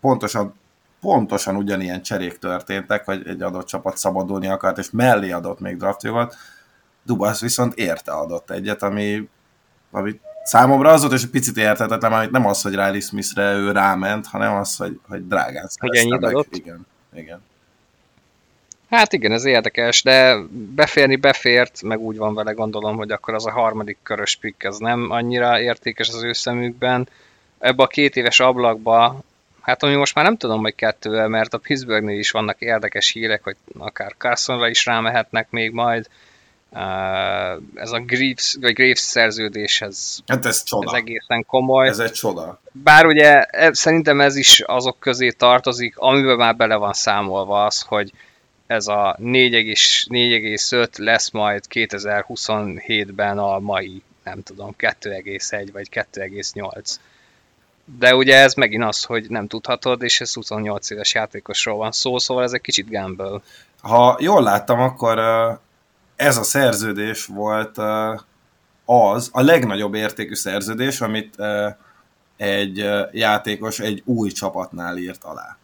pontosan, pontosan ugyanilyen cserék történtek, hogy egy adott csapat szabadulni akart, és mellé adott még draftjogot. Dubasz viszont érte adott egyet, ami, ami számomra az volt, és egy picit érthetetlen, amit nem az, hogy Riley Smithre ő ráment, hanem az, hogy, hogy drágán Hogy ennyit adott? Igen, igen. Hát igen, ez érdekes, de beférni befért, meg úgy van vele gondolom, hogy akkor az a harmadik körös pick, ez nem annyira értékes az ő szemükben. Ebbe a két éves ablakba, hát ami most már nem tudom, hogy kettővel, mert a Pittsburghnél is vannak érdekes hírek, hogy akár Carsonra is rámehetnek még majd. Ez a Graves, vagy Graves szerződés, ez, hát ez, csoda. ez egészen komoly. Ez egy csoda. Bár ugye e, szerintem ez is azok közé tartozik, amiben már bele van számolva az, hogy ez a 4,5 lesz majd 2027-ben a mai, nem tudom, 2,1 vagy 2,8. De ugye ez megint az, hogy nem tudhatod, és ez 28 éves játékosról van szó, szóval ez egy kicsit gamble. Ha jól láttam, akkor ez a szerződés volt az, a legnagyobb értékű szerződés, amit egy játékos egy új csapatnál írt alá.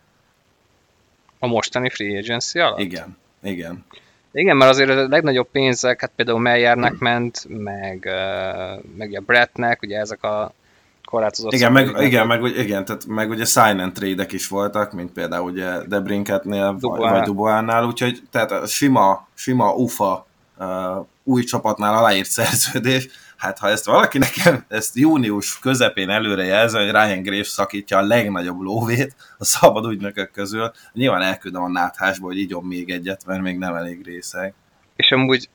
A mostani free agency alatt? Igen, igen. Igen, mert azért a legnagyobb pénzek, hát például Meyernek ment, meg, meg a Brettnek, ugye ezek a korlátozott igen, meg, igen, meg, igen, tehát meg ugye sign and trade is voltak, mint például ugye Debrinketnél, Dubois. vagy Dubois-nál, úgyhogy tehát a sima, sima UFA uh, új csapatnál aláírt szerződés, hát ha ezt valaki nekem ezt június közepén előre jelzi, hogy Ryan Graves szakítja a legnagyobb lóvét a szabad ügynökök közül, nyilván elküldöm a náthásba, hogy igyon még egyet, mert még nem elég részeg. És amúgy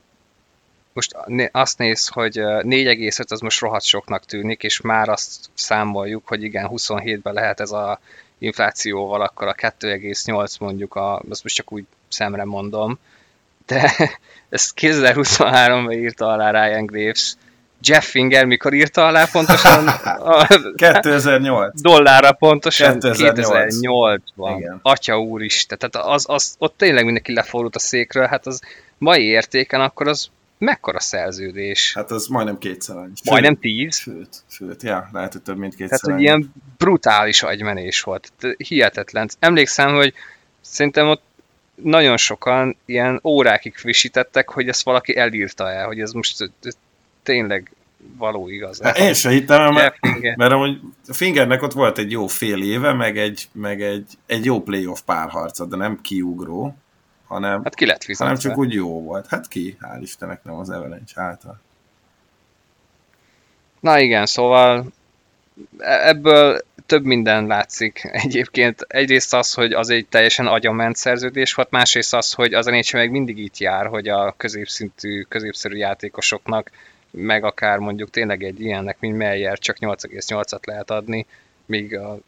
most azt néz, hogy 4,5 az most rohadt soknak tűnik, és már azt számoljuk, hogy igen, 27-ben lehet ez a inflációval, akkor a 2,8 mondjuk, a, azt most csak úgy szemre mondom, de ezt 2023-ban írta alá Ryan Graves, Jeff Finger mikor írta alá pontosan? A 2008. Dollárra pontosan 2008. ban Igen. Atya úristen, tehát az, az, ott tényleg mindenki lefordult a székről, hát az mai értéken akkor az mekkora szerződés? Hát az majdnem kétszer annyi. Majdnem tíz? Sőt, sőt, ja, lehet, hogy több mint kétszer Tehát, hogy ilyen brutális agymenés volt. Hihetetlen. Emlékszem, hogy szerintem ott nagyon sokan ilyen órákig frissítettek, hogy ezt valaki elírta el, hogy ez most tényleg való igaz. Hát én sem hittem, mert, mert amúgy Fingernek ott volt egy jó fél éve, meg egy, meg egy, egy jó playoff párharca, de nem kiugró, hanem, hát ki lett hanem csak úgy jó volt. Hát ki, hál' Istennek nem az Avalanche által. Na igen, szóval e- ebből több minden látszik egyébként. Egyrészt az, hogy az egy teljesen agyament szerződés volt, másrészt az, hogy az a meg mindig itt jár, hogy a középszintű, középszerű játékosoknak meg akár mondjuk tényleg egy ilyennek, mint Meyer, csak 8,8-at lehet adni, míg a,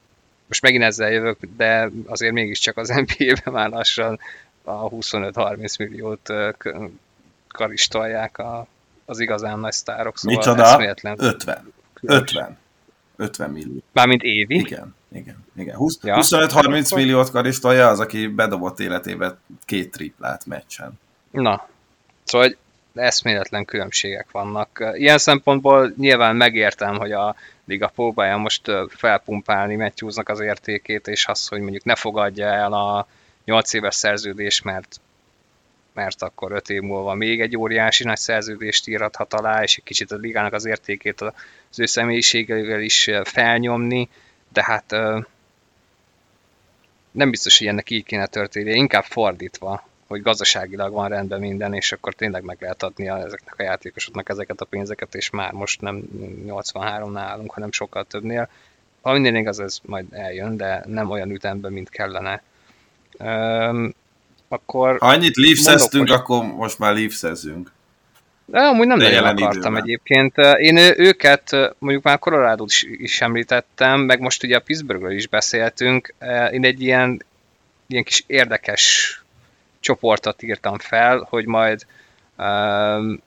most megint ezzel jövök, de azért mégiscsak az NBA-ben már lassan a 25-30 milliót karistolják a, az igazán nagy sztárok. Szóval Micsoda? 50. 50. 50 millió. Mármint évi? Igen, igen, igen. 20, Ja. 25-30 milliót karistolja az, aki bedobott életébe két triplát meccsen. Na, szóval eszméletlen különbségek vannak. Ilyen szempontból nyilván megértem, hogy a liga próbálja most felpumpálni Matthewsnak az értékét, és az, hogy mondjuk ne fogadja el a 8 éves szerződést, mert mert akkor 5 év múlva még egy óriási nagy szerződést írhathat alá, és egy kicsit a ligának az értékét az ő személyiségével is felnyomni, de hát nem biztos, hogy ennek így kéne történnie, inkább fordítva, hogy gazdaságilag van rendben minden, és akkor tényleg meg lehet adni ezeknek a játékosoknak ezeket a pénzeket, és már most nem 83 állunk, hanem sokkal többnél. Ha minden igaz, ez majd eljön, de nem olyan ütemben, mint kellene. Akkor... Ha annyit leafs Mondok, hogy- akkor most már leafs De amúgy nem De nagyon akartam időben. egyébként. Én őket, mondjuk már colorado is, is említettem, meg most ugye a Pittsburghről is beszéltünk. Én egy ilyen, ilyen kis érdekes csoportot írtam fel, hogy majd um,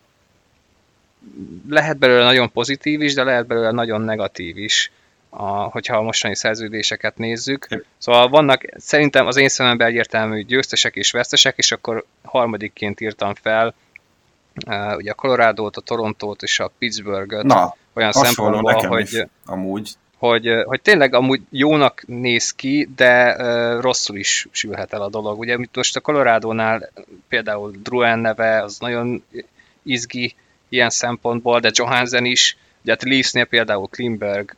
lehet belőle nagyon pozitív is, de lehet belőle nagyon negatív is, a, hogyha a mostani szerződéseket nézzük. Szóval vannak szerintem az én szememben egyértelmű győztesek és vesztesek, és akkor harmadikként írtam fel uh, ugye a Colorado-t, a Torontót és a Pittsburgh-öt Na, olyan szempontból, hogy, is, amúgy. hogy, hogy tényleg amúgy jónak néz ki, de uh, rosszul is sülhet el a dolog. Ugye itt most a Colorado-nál például Druen neve, az nagyon izgi ilyen szempontból, de Johansen is, ugye a Leafsnél például Klimberg,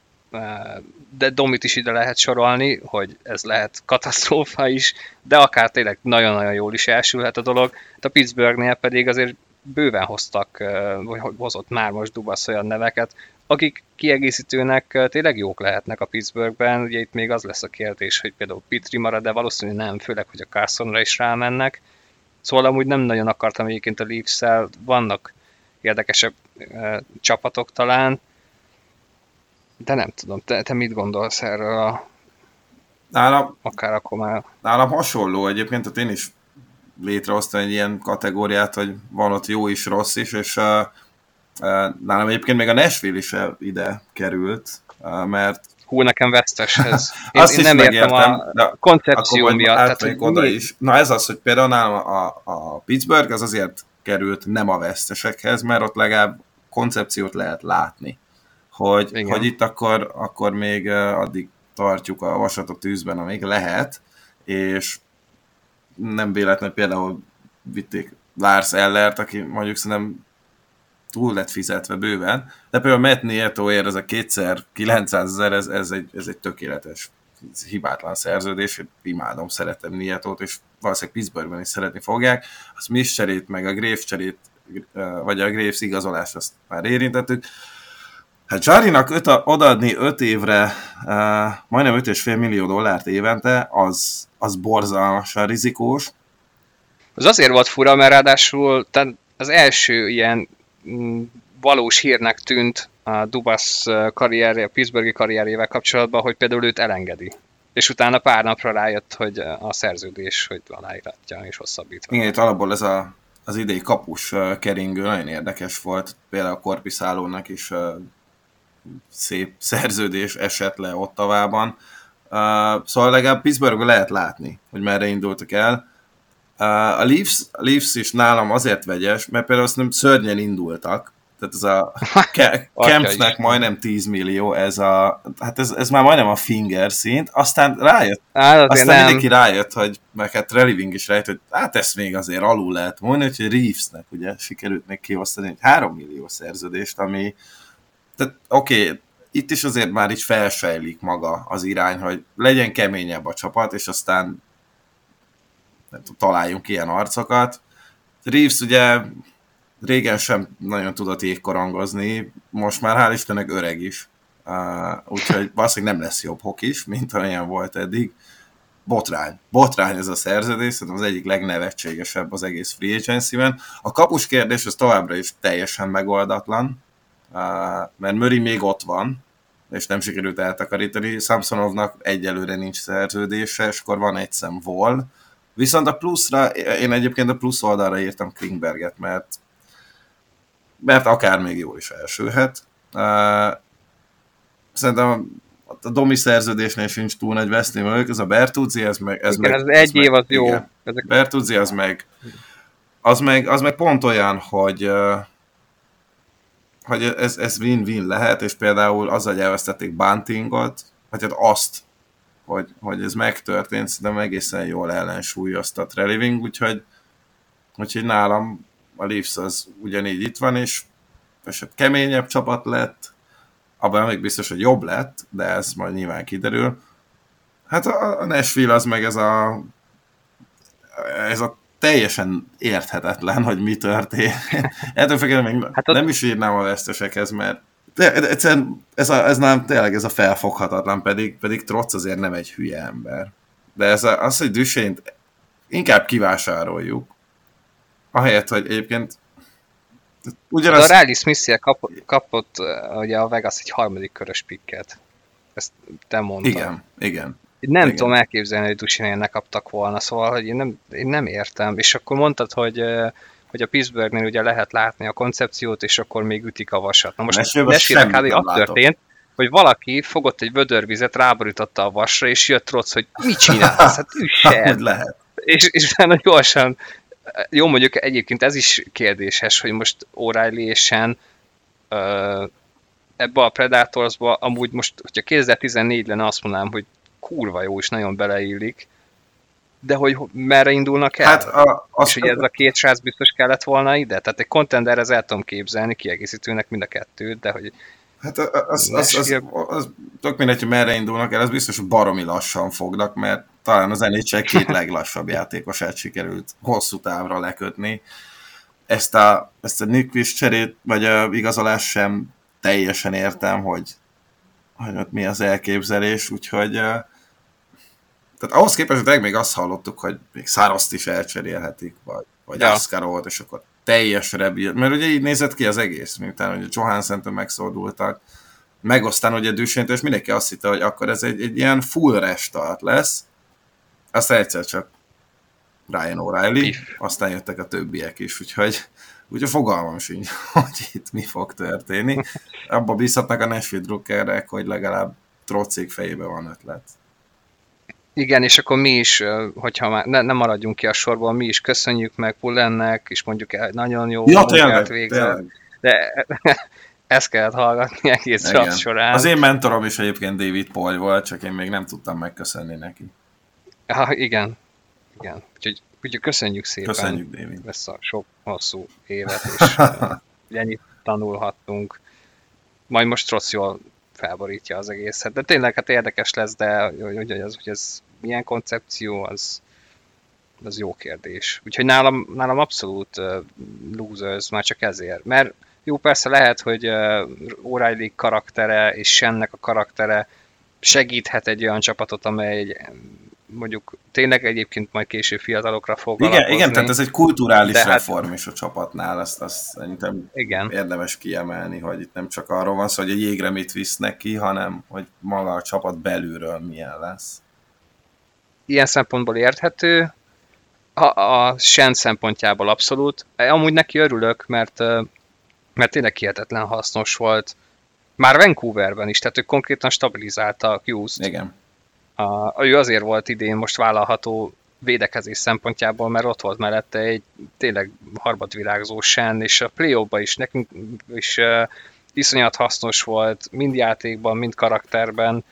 de Domit is ide lehet sorolni, hogy ez lehet katasztrófa is, de akár tényleg nagyon-nagyon jól is elsülhet a dolog. Hát a Pittsburghnél pedig azért bőven hoztak, vagy hozott már most Dubasz olyan neveket, akik kiegészítőnek tényleg jók lehetnek a Pittsburghben. Ugye itt még az lesz a kérdés, hogy például Pitri marad, de valószínűleg nem, főleg, hogy a Carsonra is rámennek. Szóval amúgy nem nagyon akartam egyébként a leafs vannak érdekesebb csapatok talán, de nem tudom, te, te mit gondolsz erről, a, Nálam, akár akkor már... nálam hasonló egyébként, tehát én is létrehoztam egy ilyen kategóriát, hogy van ott jó is, rossz is, és uh, uh, nálam egyébként még a Nashville is ide került, uh, mert Hú, nekem veszteshez. Én, Azt én nem értem a de koncepció miatt. Tehát, hogy oda mi- is. Na ez az, hogy például nálam a, a Pittsburgh az azért került nem a vesztesekhez, mert ott legalább koncepciót lehet látni. Hogy, Igen. hogy itt akkor, akkor még addig tartjuk a vasat a tűzben, amíg lehet, és nem véletlen például vitték Lars Ellert, aki mondjuk szerintem túl lett fizetve bőven, de például Matt Nietoért ez a kétszer 900 ezer, ez, ez, egy, ez egy tökéletes hibátlan szerződés, imádom, szeretem Nietót, és valószínűleg Pittsburghben is szeretni fogják. A Smith cserét, meg a Graves cserét, vagy a Graves igazolást, azt már érintettük. Hát Jarinak öt odaadni 5 évre uh, majdnem 5,5 millió dollárt évente, az, az borzalmasan rizikós. Az azért volt fura, mert ráadásul tehát az első ilyen mm, valós hírnek tűnt a Dubas karrierje, a Pittsburghi karrierjével kapcsolatban, hogy például őt elengedi. És utána pár napra rájött, hogy a szerződés, hogy aláíratja és hosszabbítva. Igen, itt alapból ez a, az idei kapus keringő nagyon érdekes volt. Például a Korpiszálónak is szép szerződés esett le Ottavában. Uh, szóval legalább Pittsburghben lehet látni, hogy merre indultak el. Uh, a Leafs, a Leafs is nálam azért vegyes, mert például azt nem szörnyen indultak. Tehát ez a Ke- Isten. majdnem 10 millió, ez a, hát ez, ez már majdnem a finger szint, aztán rájött Á, aztán nem. mindenki rájött, hogy meg hát Reliving is rájött, hogy hát ezt még azért alul lehet mondani, hogy Reevesnek ugye sikerült még kiosztani egy 3 millió szerződést, ami tehát oké, okay, itt is azért már így felsejlik maga az irány, hogy legyen keményebb a csapat, és aztán találjunk ilyen arcokat. Reeves ugye régen sem nagyon tudott jégkorangozni, most már hál' Istennek öreg is. Uh, úgyhogy valószínűleg nem lesz jobb hokis, mint olyan volt eddig. Botrány. Botrány ez a szerződés, szerintem az egyik legnevetségesebb az egész free agency-ben. A kapus kérdés az továbbra is teljesen megoldatlan, mert Möri még ott van, és nem sikerült eltakarítani. Samsonovnak egyelőre nincs szerződése, és akkor van egy szem Vol. Viszont a pluszra, én egyébként a plusz oldalra írtam Klingberget, mert mert akár még jól is elsülhet. Uh, szerintem a Domi szerződésnél sincs túl nagy vesztém, ez a Bertuzzi, ez meg... Ez, igen, meg, ez egy év az jó. Ezek... Bertuzzi, az meg, az meg, az meg pont olyan, hogy hogy ez, ez win-win lehet, és például azzal, elvesztették Buntingot, vagy hát azt, hogy, hogy ez megtörtént, szerintem egészen jól ellensúlyozta Treliving, úgyhogy, úgyhogy nálam a Leafs az ugyanígy itt van, és, és hát keményebb csapat lett, abban még biztos, hogy jobb lett, de ez majd nyilván kiderül. Hát a, a Nashville az meg ez a ez a teljesen érthetetlen, hogy mi történt. Ettől függetlenül még hát nem is írnám a vesztesekhez, mert de, de egyszerűen ez, a, ez nem tényleg ez a felfoghatatlan, pedig, pedig Trotz azért nem egy hülye ember. De ez a, az, hogy Düsént inkább kivásároljuk, ahelyett, hogy egyébként ugyanaz... A Riley smith kapott, kapott ugye a Vegas egy harmadik körös pikket. Ezt te mondtad. Igen, igen. Nem igen. tudom elképzelni, hogy Dusinél ne kaptak volna, szóval hogy én nem, én nem értem. És akkor mondtad, hogy hogy a Pittsburghnél ugye lehet látni a koncepciót, és akkor még ütik a vasat. Na most Nashville kb. az történt, hogy valaki fogott egy vödörvizet, ráborította a vasra, és jött rossz, hogy mit csinálsz? Hát üssen! lehet. És, és utána gyorsan jó, mondjuk egyébként ez is kérdéses, hogy most O'Reilly és Sen ebbe a Predatorsba amúgy most, hogyha 2014 lenne, azt mondanám, hogy kurva jó, és nagyon beleillik, de hogy merre indulnak el? Hát a, és hogy ez a két srác biztos kellett volna ide? Tehát egy contender, ez el tudom képzelni, kiegészítőnek mind a kettőt, de hogy Hát az, az, az, az, az tök mindegy, hogy merre indulnak el, az biztos, hogy baromi lassan fognak, mert talán az NHL két leglassabb játékosát sikerült hosszú távra lekötni. Ezt a, ezt a Nyquist cserét, vagy a igazolás sem teljesen értem, hogy, hogy ott mi az elképzelés, úgyhogy tehát ahhoz képest, hogy még azt hallottuk, hogy még Szároszt is elcserélhetik, vagy, vagy ja. Askarot, és akkor teljes rebi, mert ugye így nézett ki az egész, miután ugye Johansson-től megszódultak, megosztán ugye Düssént, és mindenki azt hitte, hogy akkor ez egy, egy ilyen full restart lesz, aztán egyszer csak Ryan O'Reilly, aztán jöttek a többiek is, úgyhogy, úgyhogy fogalmam sincs, hogy itt mi fog történni. Abba bízhatnak a Nashville drukkerek, hogy legalább Trocék fejében van ötlet. Igen, és akkor mi is, hogyha már ne, ne maradjunk ki a sorból, mi is köszönjük meg Pullennek, és mondjuk el, nagyon jó ja, munkát végzett. De ezt kellett hallgatni egész igen. során. Az én mentorom is egyébként David Paul volt, csak én még nem tudtam megköszönni neki. Ha, igen, igen. Úgyhogy, úgyhogy köszönjük szépen. Köszönjük, David. Ezt a sok hosszú évet, és ennyit tanulhattunk. Majd most rossz jól felborítja az egészet. De tényleg hát érdekes lesz, de hogy, hogy, ez, hogy ez milyen koncepció, az, az jó kérdés. Úgyhogy nálam, nálam abszolút uh, losers, már csak ezért. Mert jó, persze lehet, hogy uh, O'Reilly karaktere és Sennek a karaktere segíthet egy olyan csapatot, amely egy mondjuk tényleg egyébként majd később fiatalokra fog Igen, igen tehát ez egy kulturális hát- reform hát, is a csapatnál, ezt, azt szerintem igen. érdemes kiemelni, hogy itt nem csak arról van szó, hogy a jégre mit visznek ki, hanem hogy maga a csapat belülről milyen lesz. Ilyen szempontból érthető, a, a Sen szempontjából abszolút. Amúgy neki örülök, mert, mert tényleg hihetetlen hasznos volt. Már Vancouverben is, tehát ő konkrétan stabilizálta a Hughes-t. Igen a, ő azért volt idén most vállalható védekezés szempontjából, mert ott volt mellette egy tényleg harmadvirágzó sen, és a play is nekünk is uh, iszonyat hasznos volt, mind játékban, mind karakterben,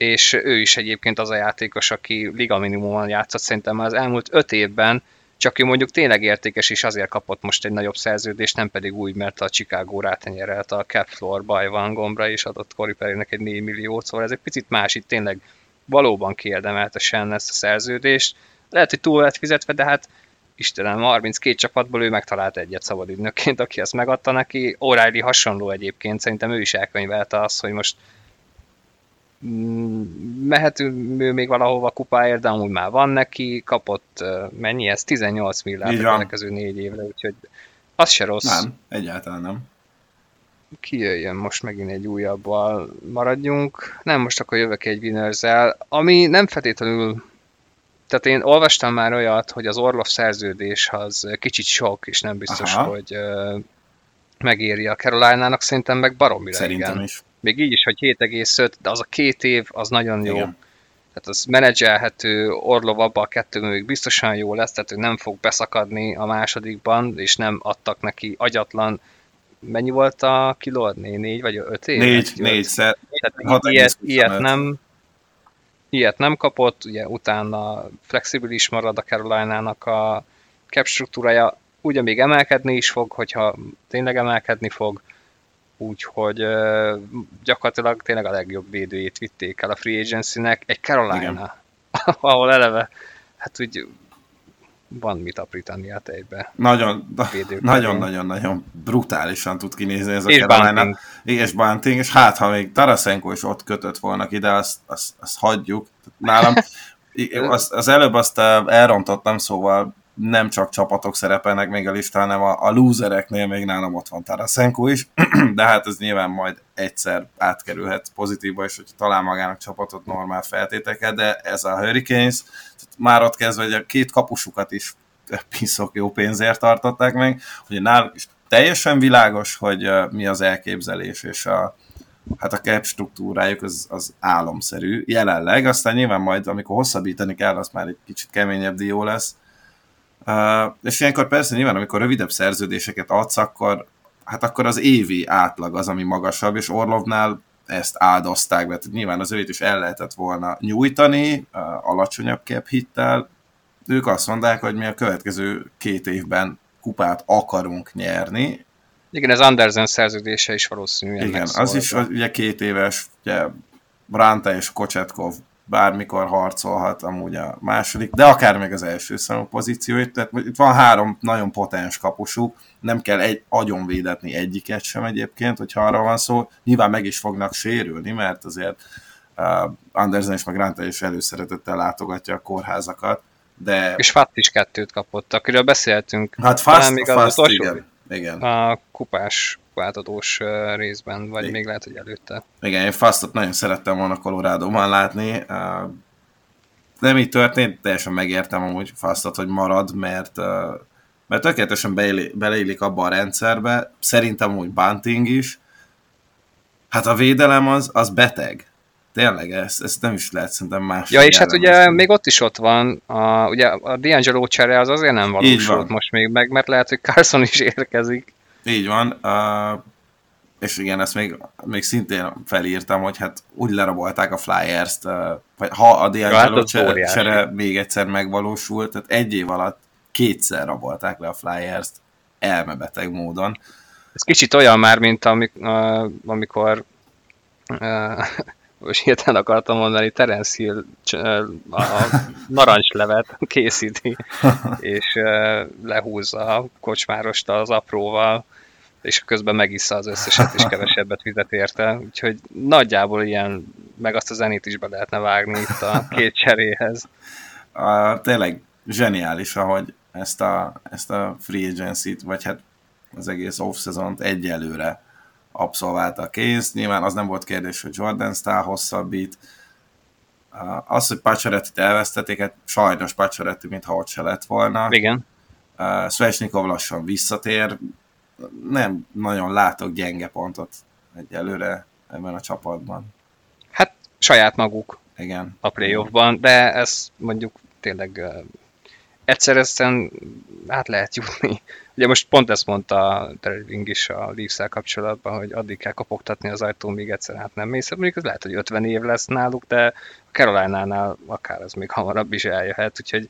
és ő is egyébként az a játékos, aki liga minimumon játszott szerintem az elmúlt öt évben, csak ő mondjuk tényleg értékes, és azért kapott most egy nagyobb szerződést, nem pedig úgy, mert a Chicago rátenyerelt a cap floor van gombra, és adott Corey Perrynek egy 4 milliót, szóval ez egy picit más, itt tényleg valóban kiérdemelte Sen ezt a szerződést. Lehet, hogy túl lett fizetve, de hát Istenem, 32 csapatból ő megtalált egyet szabadügynökként, aki ezt megadta neki. O'Reilly hasonló egyébként, szerintem ő is elkönyvelte azt, hogy most mehetünk ő még valahova kupáért, de amúgy már van neki, kapott mennyi ez? 18 milliárd a következő négy évre, úgyhogy az se rossz. Nem, egyáltalán nem kijöjjön most megint egy újabbal, maradjunk. Nem, most akkor jövök egy winners ami nem feltétlenül tehát én olvastam már olyat, hogy az Orlov szerződés az kicsit sok, és nem biztos, Aha. hogy megéri a Caroline-nak, szerintem meg baromira Szerintem igen. is. Még így is, hogy 7,5, de az a két év, az nagyon jó. Igen. Tehát az menedzselhető, Orlov abban a kettő még biztosan jó lesz, tehát ő nem fog beszakadni a másodikban, és nem adtak neki agyatlan, mennyi volt a kiló? Négy vagy öt év? Négy, négyszer. Tehát ilyet, ilyet nem, ilyet nem kapott, ugye utána flexibilis marad a Carolina-nak a cap struktúrája, ugye még emelkedni is fog, hogyha tényleg emelkedni fog, úgyhogy gyakorlatilag tényleg a legjobb védőjét vitték el a free agency-nek, egy Carolina, ahol eleve, hát úgy van mit aprítani a tejbe. Nagyon, nagyon, nagyon, nagyon brutálisan tud kinézni ez a és Carolina. Bunting. És Bunting, és hát ha még Tarasenko is ott kötött volna ide, azt, azt, azt hagyjuk. Nálam az, az előbb azt elrontottam, szóval nem csak csapatok szerepelnek még a listán, hanem a, a losereknél még nálam ott van Tarasenko is, de hát ez nyilván majd egyszer átkerülhet pozitívba, és hogy talál magának csapatot normál feltéteket, de ez a Hurricanes, már ott kezdve, hogy a két kapusukat is piszok jó pénzért tartották meg, hogy náluk is teljesen világos, hogy mi az elképzelés, és a, hát a cap struktúrájuk az, az álomszerű jelenleg, aztán nyilván majd, amikor hosszabbítani kell, az már egy kicsit keményebb dió lesz, Uh, és ilyenkor persze nyilván, amikor rövidebb szerződéseket adsz, akkor, hát akkor az évi átlag az, ami magasabb, és Orlovnál ezt áldozták tehát nyilván az őt is el lehetett volna nyújtani uh, alacsonyabb cap hittel. Ők azt mondták, hogy mi a következő két évben kupát akarunk nyerni. Igen, ez Andersen szerződése is valószínűleg Igen, az is ugye két éves, ugye Branta és Kocsetkov bármikor harcolhat amúgy a második, de akár még az első számú pozícióit, tehát itt van három nagyon potens kapusuk, nem kell egy agyon védetni egyiket sem egyébként, hogyha arra van szó, nyilván meg is fognak sérülni, mert azért uh, Andersen és meg Granta is előszeretettel látogatja a kórházakat, de... És Fatt is kettőt kapott, akiről beszéltünk. Hát Fast, még Fast, az igen. igen. A kupás változós részben, vagy Igen. még lehet, hogy előtte. Igen, én Fastot nagyon szerettem volna Colorado-ban látni. Nem így történt, teljesen megértem amúgy Fastot, hogy marad, mert mert tökéletesen beleillik abba a rendszerbe, szerintem úgy Bunting is. Hát a védelem az, az beteg. Tényleg, ezt, ezt nem is lehet szerintem más. Ja, és hát ugye mondani. még ott is ott van, a, ugye a D'Angelo csere az azért nem valósult most még meg, mert lehet, hogy Carson is érkezik. Így van, uh, és igen, ezt még, még szintén felírtam, hogy hát úgy lerabolták a Flyers-t, uh, vagy ha a D'Angelo ja, hát csere még egyszer megvalósult, tehát egy év alatt kétszer rabolták le a Flyers-t elmebeteg módon. Ez kicsit olyan már, mint amik, uh, amikor uh, most hirtelen akartam mondani, Terence Hill a narancslevet készíti, és lehúzza a kocsmárost az apróval, és közben megissza az összeset, és kevesebbet fizet érte. Úgyhogy nagyjából ilyen, meg azt a zenét is be lehetne vágni itt a két cseréhez. A, tényleg zseniális, ahogy ezt a, ezt a free agency-t, vagy hát az egész off-szezont egyelőre abszolválta a kész. Nyilván az nem volt kérdés, hogy Jordan Stahl hosszabbít. Az, hogy Pacsarettit elvesztették, hát sajnos Pacsaretti, mintha ott se lett volna. Igen. Svesnikov lassan visszatér. Nem nagyon látok gyenge pontot egyelőre ebben a csapatban. Hát saját maguk Igen. a playoffban, de ez mondjuk tényleg egyszer ezen át lehet jutni. Ugye most pont ezt mondta Terring is a leafs kapcsolatban, hogy addig kell kopogtatni az ajtó, míg egyszer át nem mész. Mondjuk ez lehet, hogy 50 év lesz náluk, de a Caroline-nál akár az még hamarabb is eljöhet, úgyhogy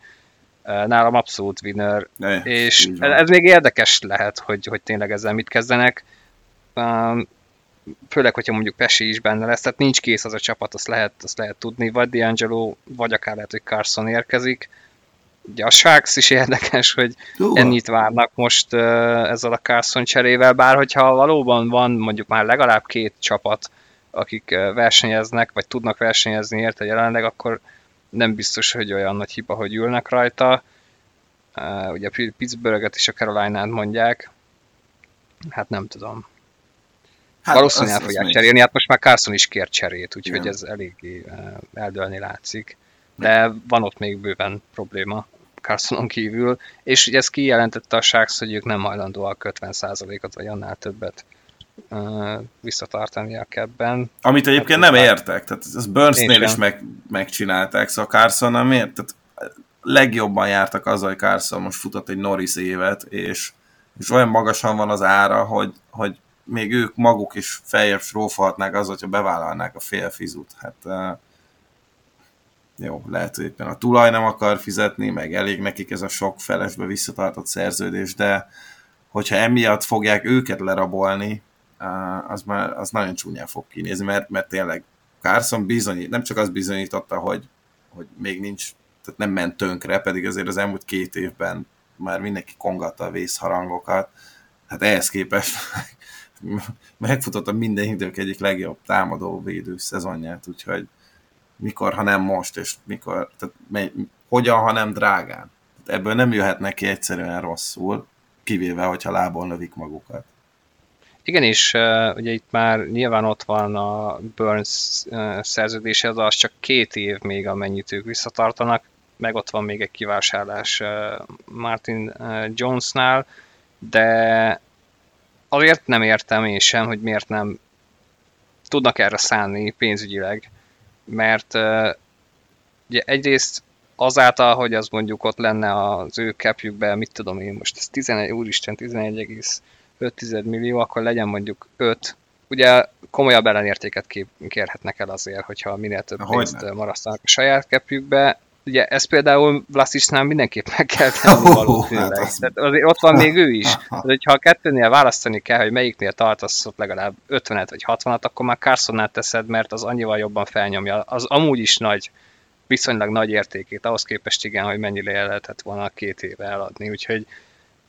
nálam abszolút winner, ne, és ez még érdekes lehet, hogy, hogy tényleg ezzel mit kezdenek. Főleg, hogyha mondjuk Pesi is benne lesz, tehát nincs kész az a csapat, azt lehet, azt lehet tudni, vagy D'Angelo, vagy akár lehet, hogy Carson érkezik, ugye a Sharks is érdekes, hogy uh. ennyit várnak most uh, ezzel a Carson cserével, bár hogyha valóban van mondjuk már legalább két csapat, akik uh, versenyeznek, vagy tudnak versenyezni érte jelenleg, akkor nem biztos, hogy olyan nagy hiba, hogy ülnek rajta. Uh, ugye a Pittsburghet és a Carolina-t mondják. Hát nem tudom. Hát Valószínűleg el fogják cserélni, hát most már Carson is kér cserét, úgyhogy Igen. ez eléggé eldőlni látszik de van ott még bőven probléma Carsonon kívül, és ugye ezt kijelentette a Sharks, hogy ők nem hajlandóak 50%-ot vagy annál többet visszatartani a kebben. Amit egyébként hát, nem értek, tehát ez Burnsnél is meg, megcsinálták, szóval Carson nem ért, tehát legjobban jártak azzal, hogy Carson most futott egy Norris évet, és, és olyan magasan van az ára, hogy, hogy még ők maguk is feljebb srófolhatnák az, hogyha bevállalnák a félfizut. Hát uh, jó, lehet, hogy éppen a tulaj nem akar fizetni, meg elég nekik ez a sok felesbe visszatartott szerződés, de hogyha emiatt fogják őket lerabolni, az már az nagyon csúnyán fog kinézni, mert, mert tényleg Carson bizonyít, nem csak az bizonyította, hogy, hogy még nincs, tehát nem ment tönkre, pedig azért az elmúlt két évben már mindenki kongatta a vészharangokat, hát ehhez képest megfutotta minden idők egyik legjobb támadó védő szezonját, úgyhogy mikor, ha nem most, és mikor, tehát mely, hogyan, ha nem drágán. Tehát ebből nem jöhet neki egyszerűen rosszul, kivéve, hogyha lából növik magukat. Igen, és uh, ugye itt már nyilván ott van a Burns szerződése, az az csak két év még, amennyit ők visszatartanak, meg ott van még egy kivásárlás Martin Jonesnál, de azért nem értem én sem, hogy miért nem tudnak erre szánni pénzügyileg, mert ugye egyrészt azáltal, hogy az mondjuk ott lenne az ő capjükben, mit tudom én most, ez 11, úristen, 11,5 millió, akkor legyen mondjuk 5, ugye komolyabb ellenértéket kérhetnek el azért, hogyha minél több pénzt marasztanak a saját capjükbe, ugye ez például Vlasicnál mindenképp meg kell tenni oh, valószínűleg. Hát az... Tehát azért ott van még ő is. Tehát, hogyha a kettőnél választani kell, hogy melyiknél tartasz ott legalább 50-et vagy 60-at, akkor már Carsonnál teszed, mert az annyival jobban felnyomja. Az amúgy is nagy, viszonylag nagy értékét, ahhoz képest igen, hogy mennyire el lehetett volna két éve eladni, úgyhogy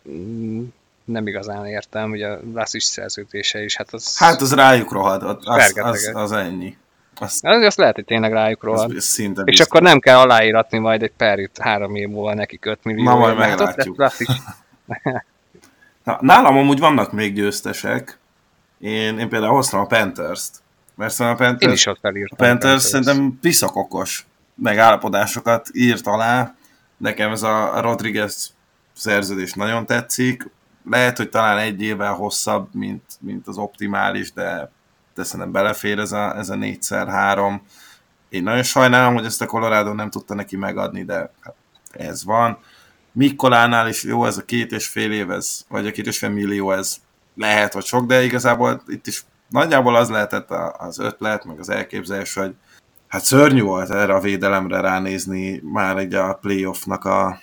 mm, nem igazán értem, ugye a Vlasic szerződése is, hát az... Hát az rájuk rohadott, az, az, az ennyi. Azt, azt lehet, hogy tényleg rájuk rohad. És biztos. akkor nem kell aláíratni majd egy perit három év múlva nekik 5 millió. Na majd meglátjuk. Na, nálam amúgy vannak még győztesek. Én, én például hoztam a Panthers-t. Mert a Panthers, én is ott felírtam. A Panthers, Panthers szerintem piszakokos megállapodásokat írt alá. Nekem ez a Rodriguez szerződés nagyon tetszik. Lehet, hogy talán egy évvel hosszabb, mint, mint az optimális, de de szerintem belefér ez a, ez a 4x3. Én nagyon sajnálom, hogy ezt a Colorado nem tudta neki megadni, de hát ez van. Mikkolánál is jó ez a két és fél év, ez, vagy a két és fél millió, ez lehet, hogy sok, de igazából itt is nagyjából az lehetett az ötlet, meg az elképzelés, hogy hát szörnyű volt erre a védelemre ránézni már egy a playoffnak a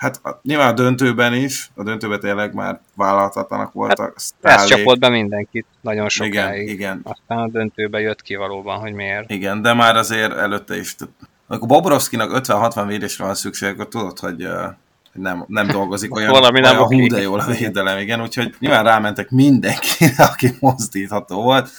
Hát nyilván a döntőben is, a döntőben tényleg már vállalhatatlanak voltak. Hát, ez csapott be mindenkit nagyon sokáig. Igen, igen. Aztán a döntőben jött ki valóban, hogy miért. Igen, de már azért előtte is. Amikor Bobrovskinak 50-60 védésre van szükség, akkor tudod, hogy nem, nem dolgozik olyan, Valami nem olyan hú, de jól a védelem, igen, úgyhogy nyilván rámentek mindenkire, aki mozdítható volt.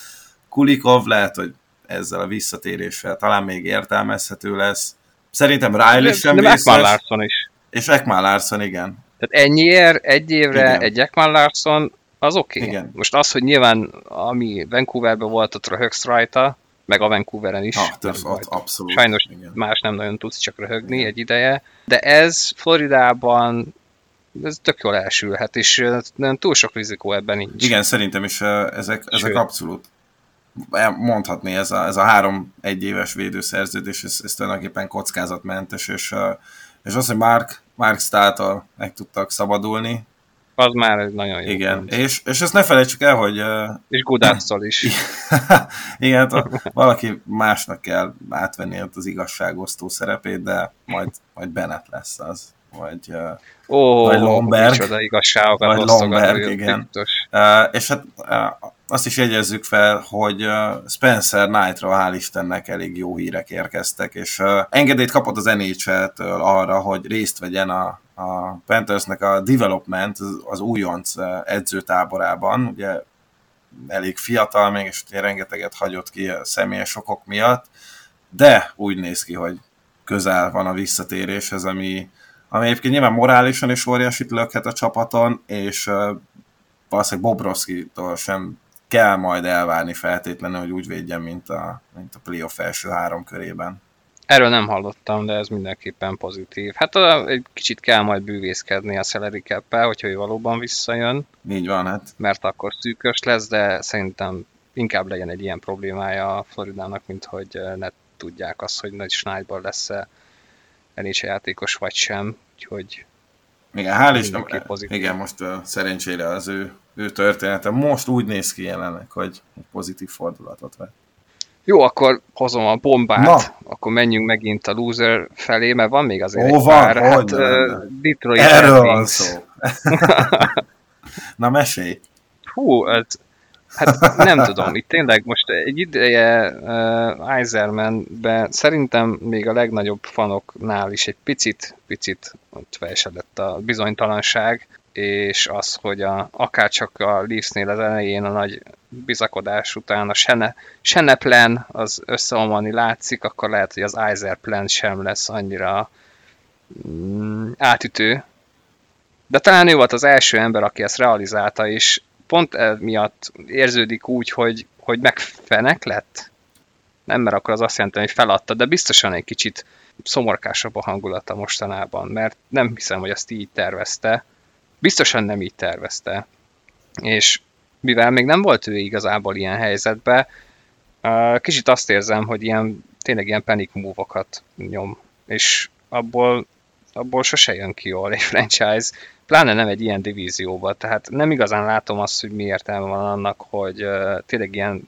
Kulikov lehet, hogy ezzel a visszatéréssel talán még értelmezhető lesz. Szerintem Riley sem de, de Larson is. És Ekman Larson, igen. Tehát ennyiért egy évre igen. egy Ekman Larson, az oké. Okay. Most az, hogy nyilván ami Vancouverben volt, ott röhögsz rajta, meg a Vancouveren is. Ah, több, ott abszolút. Sajnos igen. más nem nagyon tudsz csak röhögni igen. egy ideje. De ez Floridában ez tök jól elsülhet, és nem túl sok rizikó ebben nincs. Igen, szerintem is ezek, ezek abszolút mondhatni, ez a, ez a három egyéves védőszerződés, ez, ez tulajdonképpen kockázatmentes, és és az, hogy Mark, Mark Stától meg tudtak szabadulni. Az már egy nagyon jó. Igen, és, és ezt ne felejtsük el, hogy... És Gudáctól is. igen, hát valaki másnak kell átvenni ott az igazságosztó szerepét, de majd, majd Bennett lesz az. Vagy, oh, vagy Lomberg. Vagy Lomberg, igen. Uh, és hát uh, azt is jegyezzük fel, hogy Spencer Knight-ra hál' Istennek elég jó hírek érkeztek, és engedélyt kapott az NHL-től arra, hogy részt vegyen a, a Panthersnek a development, az újonc edzőtáborában, ugye elég fiatal még, és rengeteget hagyott ki a személyes okok miatt, de úgy néz ki, hogy közel van a visszatéréshez, ami, ami egyébként nyilván morálisan is óriásit lökhet a csapaton, és valószínűleg Bobrovski-tól sem kell majd elvárni feltétlenül, hogy úgy védjen, mint a, mint a playoff első három körében. Erről nem hallottam, de ez mindenképpen pozitív. Hát a, egy kicsit kell majd bűvészkedni a salary cap hogyha ő valóban visszajön. Így van, hát. Mert akkor szűkös lesz, de szerintem inkább legyen egy ilyen problémája a Floridának, mint hogy ne tudják azt, hogy nagy Schneidból lesz-e NHL játékos vagy sem. Úgyhogy igen, hál' Isten, igen, most uh, szerencsére az ő, ő története most úgy néz ki jelenleg, hogy pozitív fordulatot vett. Jó, akkor hozom a bombát, Na. akkor menjünk megint a loser felé, mert van még azért Ó, egy van, pár, hát uh, Detroit Erről van szó. Na, mesélj. Hú, ez, hát nem tudom, itt tényleg most egy ideje uh, Eisermanben szerintem még a legnagyobb fanoknál is egy picit, picit ott felsedett a bizonytalanság, és az, hogy a, akár csak a Leafsnél az elején a nagy bizakodás után a Sene, Sene plan az összeomlani látszik, akkor lehet, hogy az Eiser plan sem lesz annyira mm, átütő. De talán ő volt az első ember, aki ezt realizálta, és pont miatt érződik úgy, hogy, hogy megfenek lett. Nem, mert akkor az azt jelenti, hogy feladta, de biztosan egy kicsit szomorkásabb a hangulata mostanában, mert nem hiszem, hogy azt így tervezte biztosan nem így tervezte. És mivel még nem volt ő igazából ilyen helyzetben, kicsit azt érzem, hogy ilyen, tényleg ilyen panic move-okat nyom, és abból, abból sose jön ki jól egy franchise, pláne nem egy ilyen divízióba, tehát nem igazán látom azt, hogy mi értelme van annak, hogy tényleg ilyen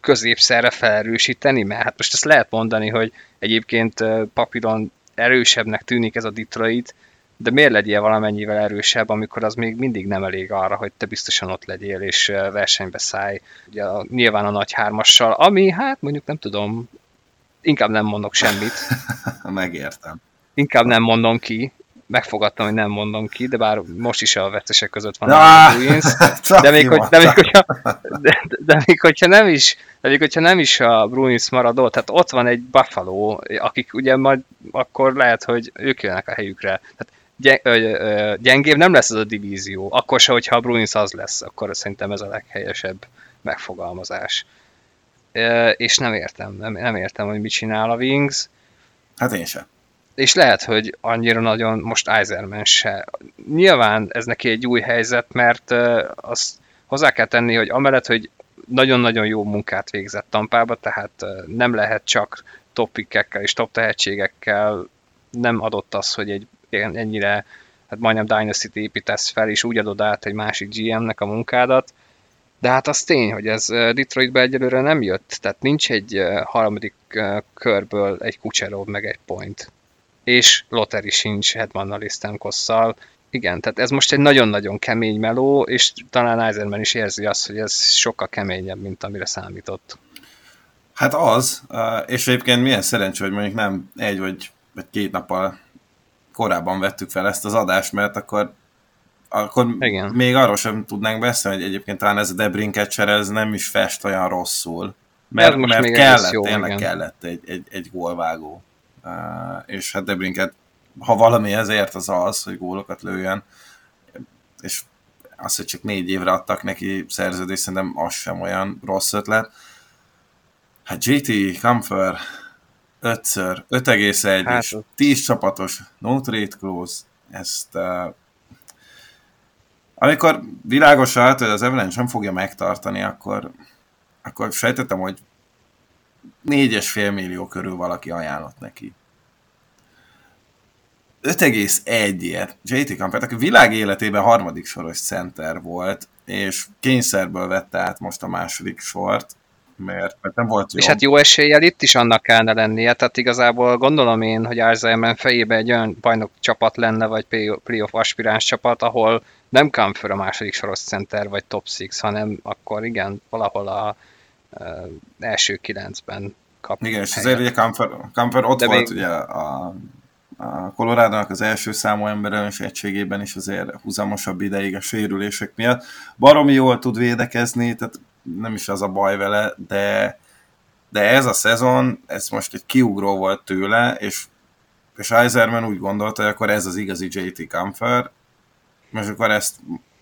középszerre felerősíteni, mert hát most ezt lehet mondani, hogy egyébként papíron erősebbnek tűnik ez a Detroit, de miért legyél valamennyivel erősebb, amikor az még mindig nem elég arra, hogy te biztosan ott legyél és versenybe szállj. Ugye nyilván a nagy hármassal, ami hát mondjuk nem tudom, inkább nem mondok semmit. Megértem. Inkább nem mondom ki, megfogadtam, hogy nem mondom ki, de bár most is a vesztesek között van ah, a Bruins, de még, hogy, de, még, hogyha, de, de még hogyha nem is, de még hogyha nem is a Bruins maradó, tehát ott van egy Buffalo, akik ugye majd akkor lehet, hogy ők jönnek a helyükre. Tehát gyengébb nem lesz ez a divízió. Akkor se, hogyha a Bruins az lesz, akkor szerintem ez a leghelyesebb megfogalmazás. És nem értem, nem, nem értem, hogy mit csinál a Wings. Hát én sem. És lehet, hogy annyira nagyon most Eiserman se. Nyilván ez neki egy új helyzet, mert azt hozzá kell tenni, hogy amellett, hogy nagyon-nagyon jó munkát végzett Tampába, tehát nem lehet csak topikekkel és top tehetségekkel nem adott az, hogy egy ennyire, hát majdnem Dynasty-t építesz fel, és úgy adod át egy másik GM-nek a munkádat, de hát az tény, hogy ez Detroitbe egyelőre nem jött, tehát nincs egy harmadik körből egy Kucherov meg egy point. És Loteri sincs Hedmannal és Stamkosszal. Igen, tehát ez most egy nagyon-nagyon kemény meló, és talán Eisenman is érzi azt, hogy ez sokkal keményebb, mint amire számított. Hát az, és egyébként milyen szerencsé, hogy mondjuk nem egy vagy, vagy két nappal korábban vettük fel ezt az adást, mert akkor, akkor Igen. még arról sem tudnánk beszélni, hogy egyébként talán ez a Debrinket ez nem is fest olyan rosszul. Mert, mert kellett, jó, tényleg igen. kellett egy, egy, egy gólvágó. És hát Debrinket, ha valami ezért az az, hogy gólokat lőjön, és az, hogy csak négy évre adtak neki szerződést, szerintem az sem olyan rossz ötlet. Hát JT Comfort ötször, 5,1 hát, és 10 csapatos no trade clause, ezt uh, amikor világos állt, hogy az Avalanche nem fogja megtartani, akkor, akkor sejtettem, hogy 4,5 millió körül valaki ajánlott neki. 5,1-ért JT Kampert, aki világ életében harmadik soros center volt, és kényszerből vette át most a második sort, mert, mert nem volt jó. És hát jó eséllyel itt is annak kellene lennie, tehát igazából gondolom én, hogy Arzelman fejébe egy olyan bajnok csapat lenne, vagy playoff aspiráns csapat, ahol nem Kamfer a második soros center, vagy top 6, hanem akkor igen, valahol a, a első kilencben kap. Igen, és azért ugye Kamfer, ott De volt még... ugye a, a colorado az első számú emberelős egységében is azért húzamosabb ideig a sérülések miatt. Baromi jól tud védekezni, tehát nem is az a baj vele, de, de ez a szezon, ez most egy kiugró volt tőle, és, és Eiserman úgy gondolta, hogy akkor ez az igazi JT Comfort, most akkor ezt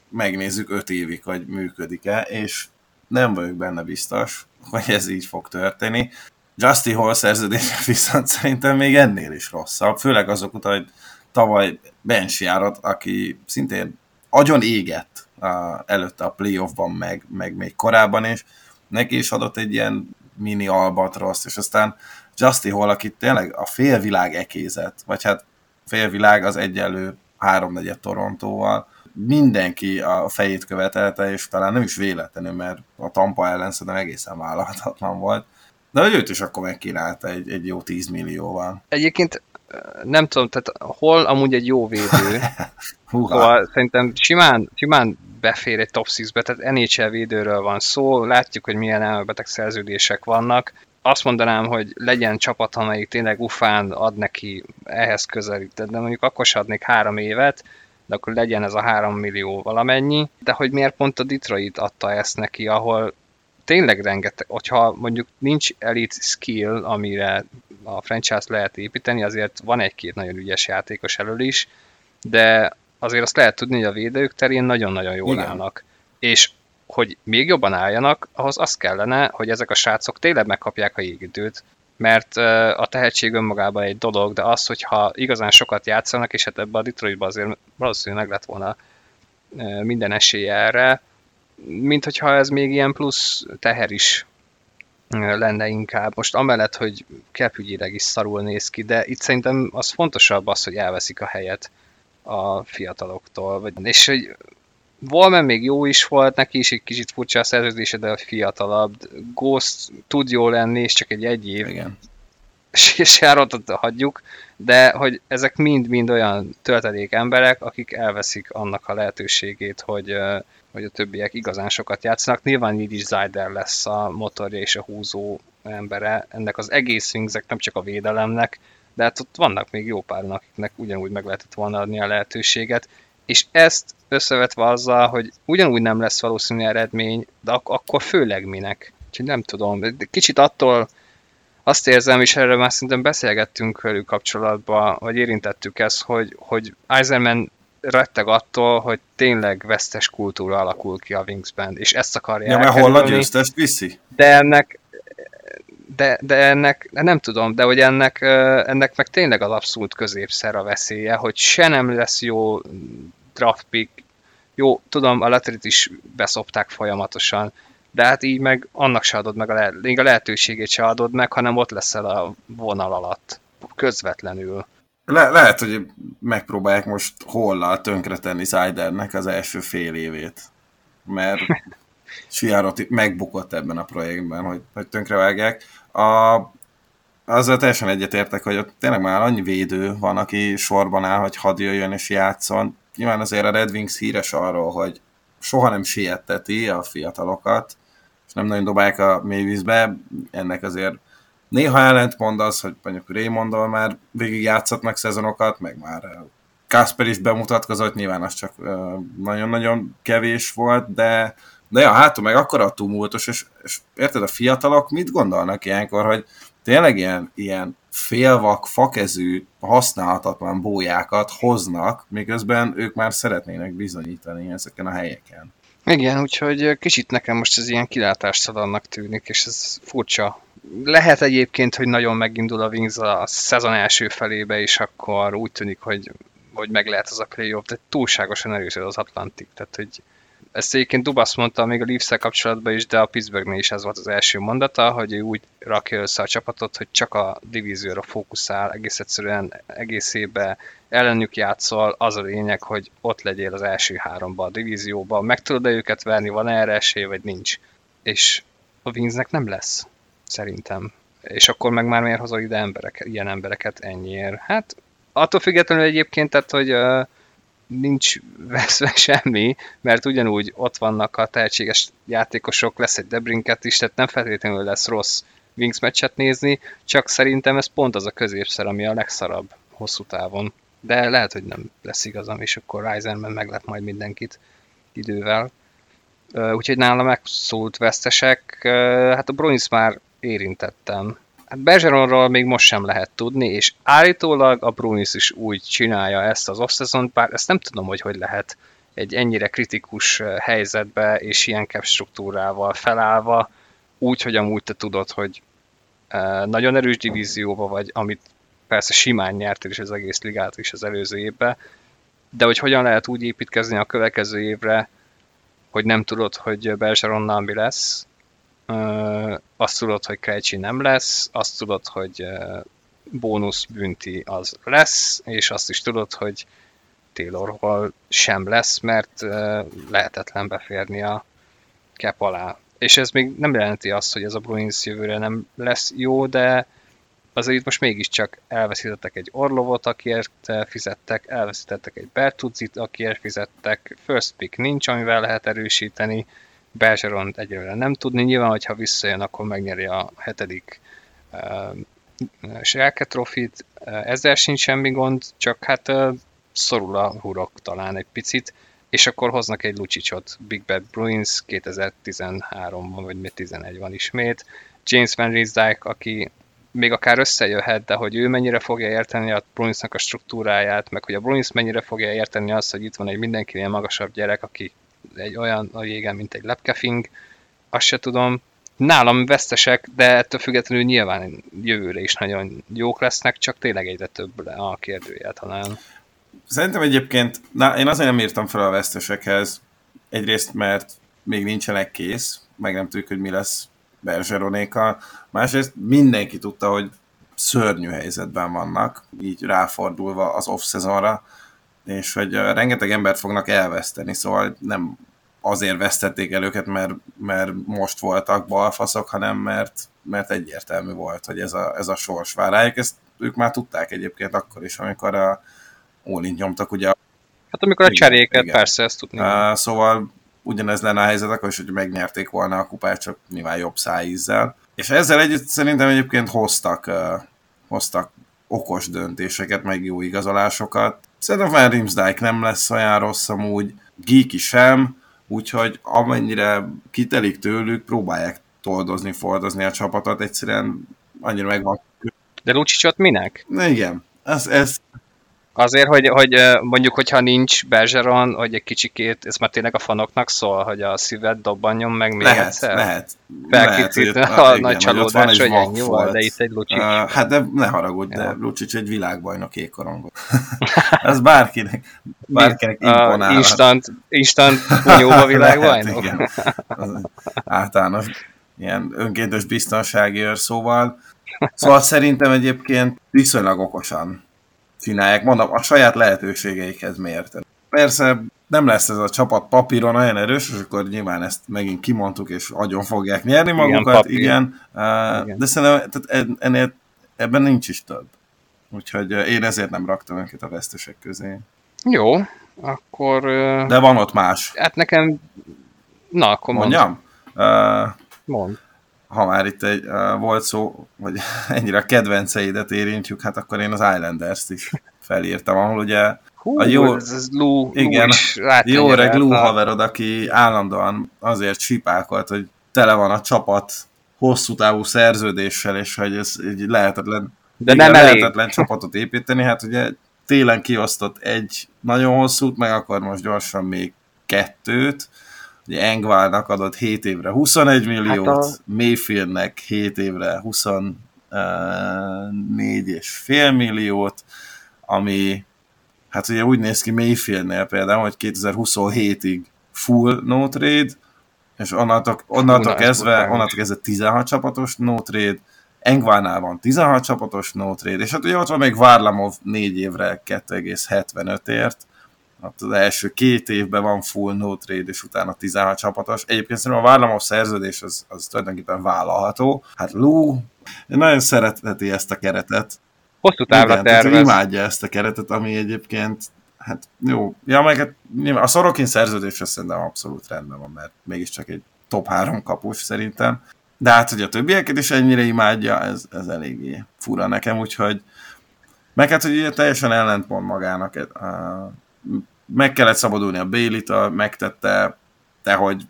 megnézzük öt évig, hogy működik-e, és nem vagyok benne biztos, hogy ez így fog történni. Justy Hall szerződése viszont szerintem még ennél is rosszabb, főleg azok után, hogy tavaly Bench járat, aki szintén agyon égett a, előtte a playoffban, meg, meg még korábban is, neki is adott egy ilyen mini albatrosz, és aztán Justy Hall, aki tényleg a félvilág ekézett, vagy hát félvilág az egyenlő háromnegyed Torontóval, mindenki a fejét követelte, és talán nem is véletlenül, mert a Tampa ellen szerintem egészen vállalhatatlan volt. De hogy őt is akkor megkínálta egy, egy jó 10 millióval. Egyébként nem tudom, tehát hol amúgy egy jó védő, hol szerintem simán, simán befér egy top 6-be, tehát NHL védőről van szó, látjuk, hogy milyen elmebeteg szerződések vannak, azt mondanám, hogy legyen csapat, amelyik tényleg ufán ad neki ehhez közelített, de mondjuk akkor se adnék három évet, de akkor legyen ez a három millió valamennyi, de hogy miért pont a Detroit adta ezt neki, ahol tényleg rengeteg, hogyha mondjuk nincs elite skill, amire a franchise lehet építeni, azért van egy-két nagyon ügyes játékos elől is, de azért azt lehet tudni, hogy a védők terén nagyon-nagyon jól Igen. állnak. És hogy még jobban álljanak, ahhoz az kellene, hogy ezek a srácok tényleg megkapják a jégidőt, mert a tehetség önmagában egy dolog, de az, hogyha igazán sokat játszanak, és hát ebbe a Detroitba azért valószínűleg meg lett volna minden esélye erre, mint hogyha ez még ilyen plusz teher is lenne inkább. Most amellett, hogy kepügyileg is szarul néz ki, de itt szerintem az fontosabb az, hogy elveszik a helyet a fiataloktól. És hogy Volman még jó is volt, neki is egy kicsit furcsa a szerződése, de fiatalabb. Ghost tud jó lenni, és csak egy egy év. Igen. Sárotot hagyjuk, de hogy ezek mind-mind olyan töltedék emberek, akik elveszik annak a lehetőségét, hogy, hogy a többiek igazán sokat játszanak. Nyilván így is Zyder lesz a motorja és a húzó embere ennek az egész Wingzek, nem csak a védelemnek, de hát ott vannak még jó páran, akiknek ugyanúgy meg lehetett volna adni a lehetőséget, és ezt összevetve azzal, hogy ugyanúgy nem lesz valószínű eredmény, de ak- akkor főleg minek. Úgyhogy nem tudom, kicsit attól azt érzem, és erről már szerintem beszélgettünk velük kapcsolatban, vagy érintettük ezt, hogy, hogy Eisenman retteg attól, hogy tényleg vesztes kultúra alakul ki a Wingsben, és ezt akarja Ja, mert hol a győztest viszi? De ennek, de, de ennek, nem tudom, de hogy ennek, ennek meg tényleg az abszolút középszer a veszélye, hogy se nem lesz jó draft pick, jó, tudom, a letrit is beszopták folyamatosan, de hát így meg annak se adod meg, a, le- még a lehetőségét se adod meg, hanem ott leszel a vonal alatt, közvetlenül. Le- lehet, hogy megpróbálják most hollal tönkretenni Zydernek az első fél évét, mert Siárot megbukott ebben a projektben, hogy, hogy tönkrevágják. A, azzal teljesen egyetértek, hogy ott tényleg már annyi védő van, aki sorban áll, hogy hadd jöjjön és játszon. Nyilván azért a Red Wings híres arról, hogy soha nem sietteti a fiatalokat, és nem nagyon dobálják a mélyvízbe. Ennek azért néha ellentmond az, hogy mondjuk Raymondol már végig játszatnak szezonokat, meg már Kasper is bemutatkozott, nyilván az csak nagyon-nagyon kevés volt, de de ja, hátul meg akkora tumultus, és, és érted, a fiatalok mit gondolnak ilyenkor, hogy tényleg ilyen, ilyen félvak, fakezű, használhatatlan bójákat hoznak, miközben ők már szeretnének bizonyítani ezeken a helyeken. Igen, úgyhogy kicsit nekem most ez ilyen kilátástalannak tűnik, és ez furcsa. Lehet egyébként, hogy nagyon megindul a Wings a szezon első felébe, és akkor úgy tűnik, hogy, hogy meg lehet az a playoff, de túlságosan erős az Atlantik, tehát hogy ezt egyébként Dubasz mondta még a leafs kapcsolatban is, de a Pittsburghnél is ez volt az első mondata, hogy ő úgy rakja össze a csapatot, hogy csak a divízióra fókuszál, egész egyszerűen egész évben ellenük játszol, az a lényeg, hogy ott legyél az első háromba a divízióban, meg tudod-e őket verni, van erre esély, vagy nincs. És a Wingsnek nem lesz, szerintem. És akkor meg már miért hozol ide emberek, ilyen embereket ennyiért? Hát attól függetlenül egyébként, tehát, hogy uh, nincs veszve semmi, mert ugyanúgy ott vannak a tehetséges játékosok, lesz egy Debrinket is, tehát nem feltétlenül lesz rossz Wings meccset nézni, csak szerintem ez pont az a középszer, ami a legszarabb hosszú távon. De lehet, hogy nem lesz igazam, és akkor Ryzenben meglep majd mindenkit idővel. Úgyhogy nálam megszólt vesztesek, hát a Bruins már érintettem. Hát Bergeronról még most sem lehet tudni, és állítólag a Brunis is úgy csinálja ezt az off bár ezt nem tudom, hogy hogy lehet egy ennyire kritikus helyzetbe és ilyen cap struktúrával felállva, úgy, hogy amúgy te tudod, hogy nagyon erős divízióba vagy, amit persze simán nyert is az egész ligát is az előző évben, de hogy hogyan lehet úgy építkezni a következő évre, hogy nem tudod, hogy Bergeronnal mi lesz, azt tudod, hogy Krejcsi nem lesz, azt tudod, hogy bónusz bünti az lesz, és azt is tudod, hogy Taylor Hall sem lesz, mert lehetetlen beférni a cap alá. És ez még nem jelenti azt, hogy ez a Bruins jövőre nem lesz jó, de azért itt most mégiscsak elveszítettek egy Orlovot, akiért fizettek, elveszítettek egy Bertuzit, akiért fizettek, first pick nincs, amivel lehet erősíteni, Bergeron egyelőre nem tudni, nyilván, hogyha visszajön, akkor megnyeri a hetedik uh, trofit, uh, ezzel sincs semmi gond, csak hát uh, szorul a hurok talán egy picit, és akkor hoznak egy Lucsicsot, Big Bad Bruins 2013-ban, vagy 2011 van ismét, James Van Riesdijk, aki még akár összejöhet, de hogy ő mennyire fogja érteni a Bruinsnak a struktúráját, meg hogy a Bruins mennyire fogja érteni azt, hogy itt van egy mindenkinél magasabb gyerek, aki egy olyan a jégen, mint egy lepkefing, azt se tudom. Nálam vesztesek, de ettől függetlenül nyilván jövőre is nagyon jók lesznek, csak tényleg egyre több a kérdője talán. Szerintem egyébként, na, én azért nem írtam fel a vesztesekhez, egyrészt mert még nincsenek kész, meg nem tudjuk, hogy mi lesz Bergeronékkal, másrészt mindenki tudta, hogy szörnyű helyzetben vannak, így ráfordulva az off-szezonra, és hogy rengeteg embert fognak elveszteni, szóval nem azért vesztették el őket, mert, mert most voltak balfaszok, hanem mert, mert egyértelmű volt, hogy ez a, ez a sors vár rájuk. Ezt ők már tudták egyébként akkor is, amikor a Olint nyomtak, ugye. Hát amikor a cseréket, igen. persze, ezt tudni. Uh, szóval ugyanez lenne a helyzet, akkor is, hogy megnyerték volna a kupát, csak nyilván jobb szájízzel. És ezzel együtt szerintem egyébként hoztak, uh, hoztak okos döntéseket, meg jó igazolásokat. Szerintem Van Rimsdijk nem lesz olyan rossz amúgy, Geeky sem, úgyhogy amennyire kitelik tőlük, próbálják toldozni, fordozni a csapatot, egyszerűen annyira megvan. De Lucsicsot minek? Na igen, ez, ez, Azért, hogy, hogy mondjuk, hogyha nincs Bergeron, hogy egy kicsikét, ez már tényleg a fanoknak szól, hogy a szíved dobbanjon meg még lehet, egyszer? Lehet, lehet. a igen, nagy csalódás, hogy ennyi volt, de itt egy Lucsics. Uh, hát de ne haragudj, ja. de Lucsics egy világbajnok ékorongot. ez bárkinek, bárkinek imponál. Uh, instant, instant bunyóba világbajnok? igen. általános ilyen önkéntes biztonsági őr, szóval Szóval szerintem egyébként viszonylag okosan csinálják, mondom, a saját lehetőségeikhez mérten. Persze nem lesz ez a csapat papíron olyan erős, és akkor nyilván ezt megint kimondtuk, és agyon fogják nyerni magukat, igen, igen. igen. de szerintem tehát ennél, ebben nincs is több. Úgyhogy én ezért nem raktam őket a vesztesek közé. Jó, akkor... De van ott más. Hát nekem... Na, akkor Mondjam? Mond. Uh, mond ha már itt egy, uh, volt szó, hogy ennyire a kedvenceidet érintjük, hát akkor én az Islanders-t is felírtam, ahol ugye Hú, a jó, ez, ez Lou, igen, jó reg Lou haverod, aki állandóan azért sipákolt, hogy tele van a csapat hosszú távú szerződéssel, és hogy ez egy lehetetlen, De nem lehetetlen csapatot építeni, hát ugye télen kiosztott egy nagyon hosszút, meg akkor most gyorsan még kettőt, Ugye Engválnak adott 7 évre 21 milliót, hát a... Mayfieldnek 7 évre 24 és fél milliót, ami hát ugye úgy néz ki Mayfieldnél például, hogy 2027-ig full no trade, és onnantól, onnantól, kezdve, onnantól kezdve 16 csapatos no trade, Engvánál van 16 csapatos no trade, és hát ugye ott van még Várlamov 4 évre 2,75ért, Hát az első két évben van full no trade, és utána 16 csapatos. Egyébként szerintem a Várlamov szerződés az, az tulajdonképpen vállalható. Hát Lou nagyon szeretheti ezt a keretet. Hosszú távra tervez. Imádja ezt a keretet, ami egyébként hát jó. Ja, meg hát, a Sorokin szerződés szerintem abszolút rendben van, mert mégiscsak egy top 3 kapus szerintem. De hát, hogy a többieket is ennyire imádja, ez, ez eléggé fura nekem, úgyhogy meg hát, hogy ugye teljesen ellentmond magának meg kellett szabadulni a bailey megtette, de hogy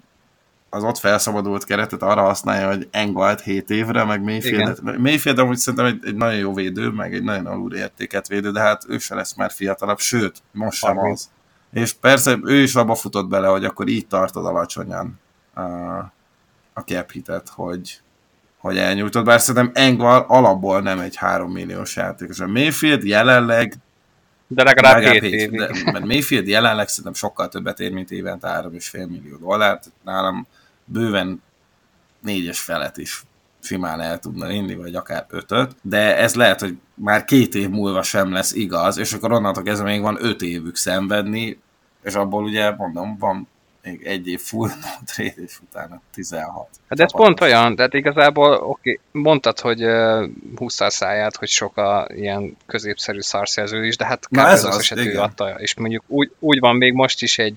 az ott felszabadult keretet arra használja, hogy Engvalt 7 évre, meg Mayfield. Mayfield amúgy szerintem egy, egy nagyon jó védő, meg egy nagyon alul értéket védő, de hát ő se lesz már fiatalabb, sőt, most sem az. És persze ő is abba futott bele, hogy akkor így tartod alacsonyan a, a cap hitet, hogy, hogy elnyújtott, bár szerintem Engval alapból nem egy 3 milliós játékos. A Mayfield jelenleg de legalább 7 év. De, mert Mayfield jelenleg szerintem sokkal többet ér, mint évente 3,5 millió dollárt. Nálam bőven négyes felet is simán el tudna inni, vagy akár ötöt, de ez lehet, hogy már két év múlva sem lesz igaz, és akkor onnantól kezdve még van öt évük szenvedni, és abból ugye mondom, van még egy év full no trade, és utána 16. Hát ez pont olyan, tehát igazából oké, okay, mondtad, hogy uh, húsztál száját, hogy sok a ilyen középszerű szarszerződés, de hát Na ez az, az ő adta, és mondjuk úgy, úgy van még most is egy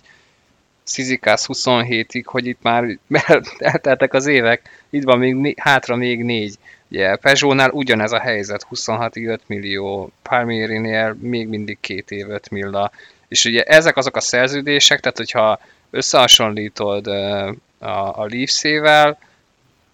Szizikász 27-ig, hogy itt már elteltek az évek, itt van még hátra még négy. Ugye Peugeot-nál ugyanez a helyzet, 26-ig 5 millió, Palmieri-nél még mindig két év 5 milla. És ugye ezek azok a szerződések, tehát hogyha összehasonlítod a, a Leafs-ével,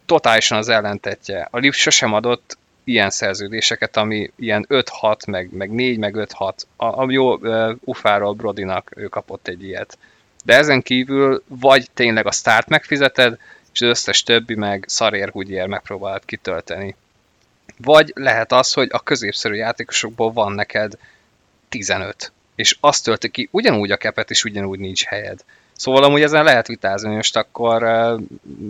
totálisan az ellentetje. A Leafs sosem adott ilyen szerződéseket, ami ilyen 5-6, meg, meg 4, meg 5-6. A, a jó uh, Ufáról Brodinak ő kapott egy ilyet. De ezen kívül vagy tényleg a start megfizeted, és az összes többi meg szarér húgyér megpróbálod kitölteni. Vagy lehet az, hogy a középszerű játékosokból van neked 15, és azt tölti ki ugyanúgy a kepet, és ugyanúgy nincs helyed. Szóval amúgy ezen lehet vitázni, most akkor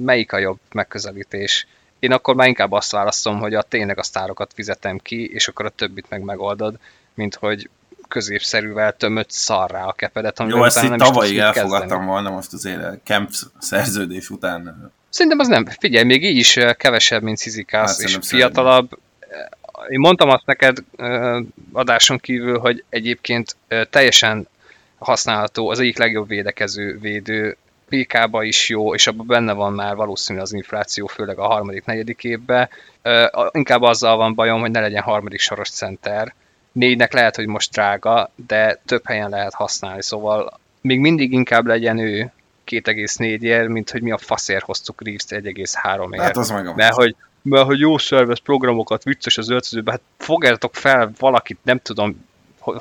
melyik a jobb megközelítés? Én akkor már inkább azt választom, hogy a tényleg a sztárokat fizetem ki, és akkor a többit meg megoldod, mint hogy középszerűvel tömött szarrá a kepedet. Jó, ezt itt tavalyig elfogadtam kezdeni. volna most azért Kemp szerződés után. Szerintem az nem, figyelj, még így is kevesebb, mint Szizikász, hát, és fiatalabb. Én mondtam azt neked adáson kívül, hogy egyébként teljesen használható, az egyik legjobb védekező védő, PK-ba is jó, és abban benne van már valószínű az infláció, főleg a harmadik, negyedik évben. Inkább azzal van bajom, hogy ne legyen harmadik soros center. Négynek lehet, hogy most drága, de több helyen lehet használni, szóval még mindig inkább legyen ő 2,4 ér, mint hogy mi a faszért hoztuk Reeves-t 1,3 ér. Hát az meg mert, hogy, mert hogy jó szervez programokat, vicces az öltözőben, hát fogjátok fel valakit, nem tudom,